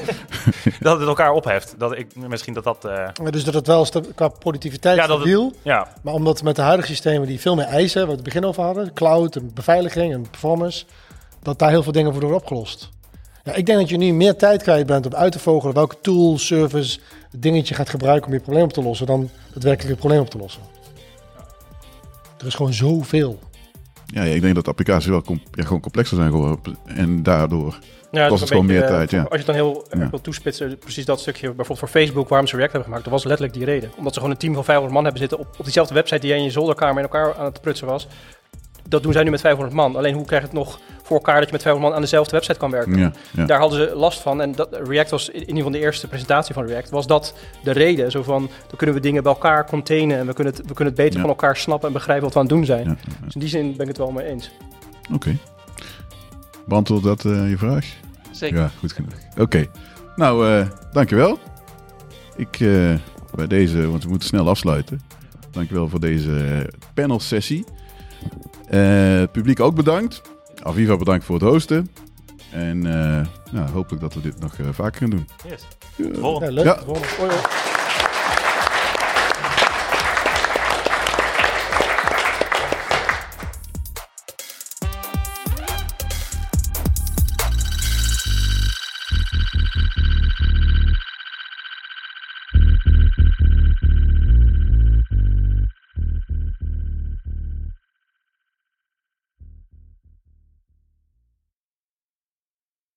dat het elkaar opheft. Dat ik, misschien dat dat... eh, Maar Dus dat het wel qua productiviteit Ja, dat het- stabiel, ja, maar omdat met de huidige systemen die veel meer eisen, waar we het begin over hadden, cloud en beveiliging en performance, dat daar heel veel dingen voor worden opgelost. Ja, ik denk dat je nu meer tijd kwijt bent om uit te vogelen welke tool, service, dingetje gaat gebruiken om je probleem op te lossen, dan daadwerkelijk het probleem op te lossen. Er is gewoon zoveel. Ja, ik denk dat de applicaties wel com- ja, gewoon complexer zijn geworden. En daardoor... Ja, Kost het gewoon beetje, meer eh, tijd, ja. Als je het dan heel Ja. wil toespitsen, precies dat stukje, bijvoorbeeld voor Facebook, waarom ze React hebben gemaakt, dat was letterlijk die reden. Omdat ze gewoon een team van 500 man hebben zitten op, op diezelfde website die jij in je zolderkamer in elkaar aan het prutsen was. Dat doen zij nu met 500 man. Alleen hoe krijg je het nog voor elkaar dat je met 500 man aan dezelfde website kan werken? Ja, ja. Daar hadden ze last van. En dat, React was in ieder geval de eerste presentatie van React. Was dat de reden? Zo van, dan kunnen we dingen bij elkaar containen. En we kunnen het, we kunnen het beter Ja. van elkaar snappen en begrijpen wat we aan het doen zijn. Ja, ja, ja. Dus in die zin ben ik het wel mee eens. Oké. Beantwoord dat eh, je vraag? Zeker. Ja, goed genoeg. Oké. Nou, eh, dankjewel. Ik eh, bij deze, want we moeten snel afsluiten. Dankjewel voor deze panelsessie. Eh het publiek ook bedankt. Aviva bedankt voor het hosten. En eh, nou, hopelijk dat we dit nog eh, vaker gaan doen. yes. Ja. Volgende. Ja, leuk. Ja. Volgende.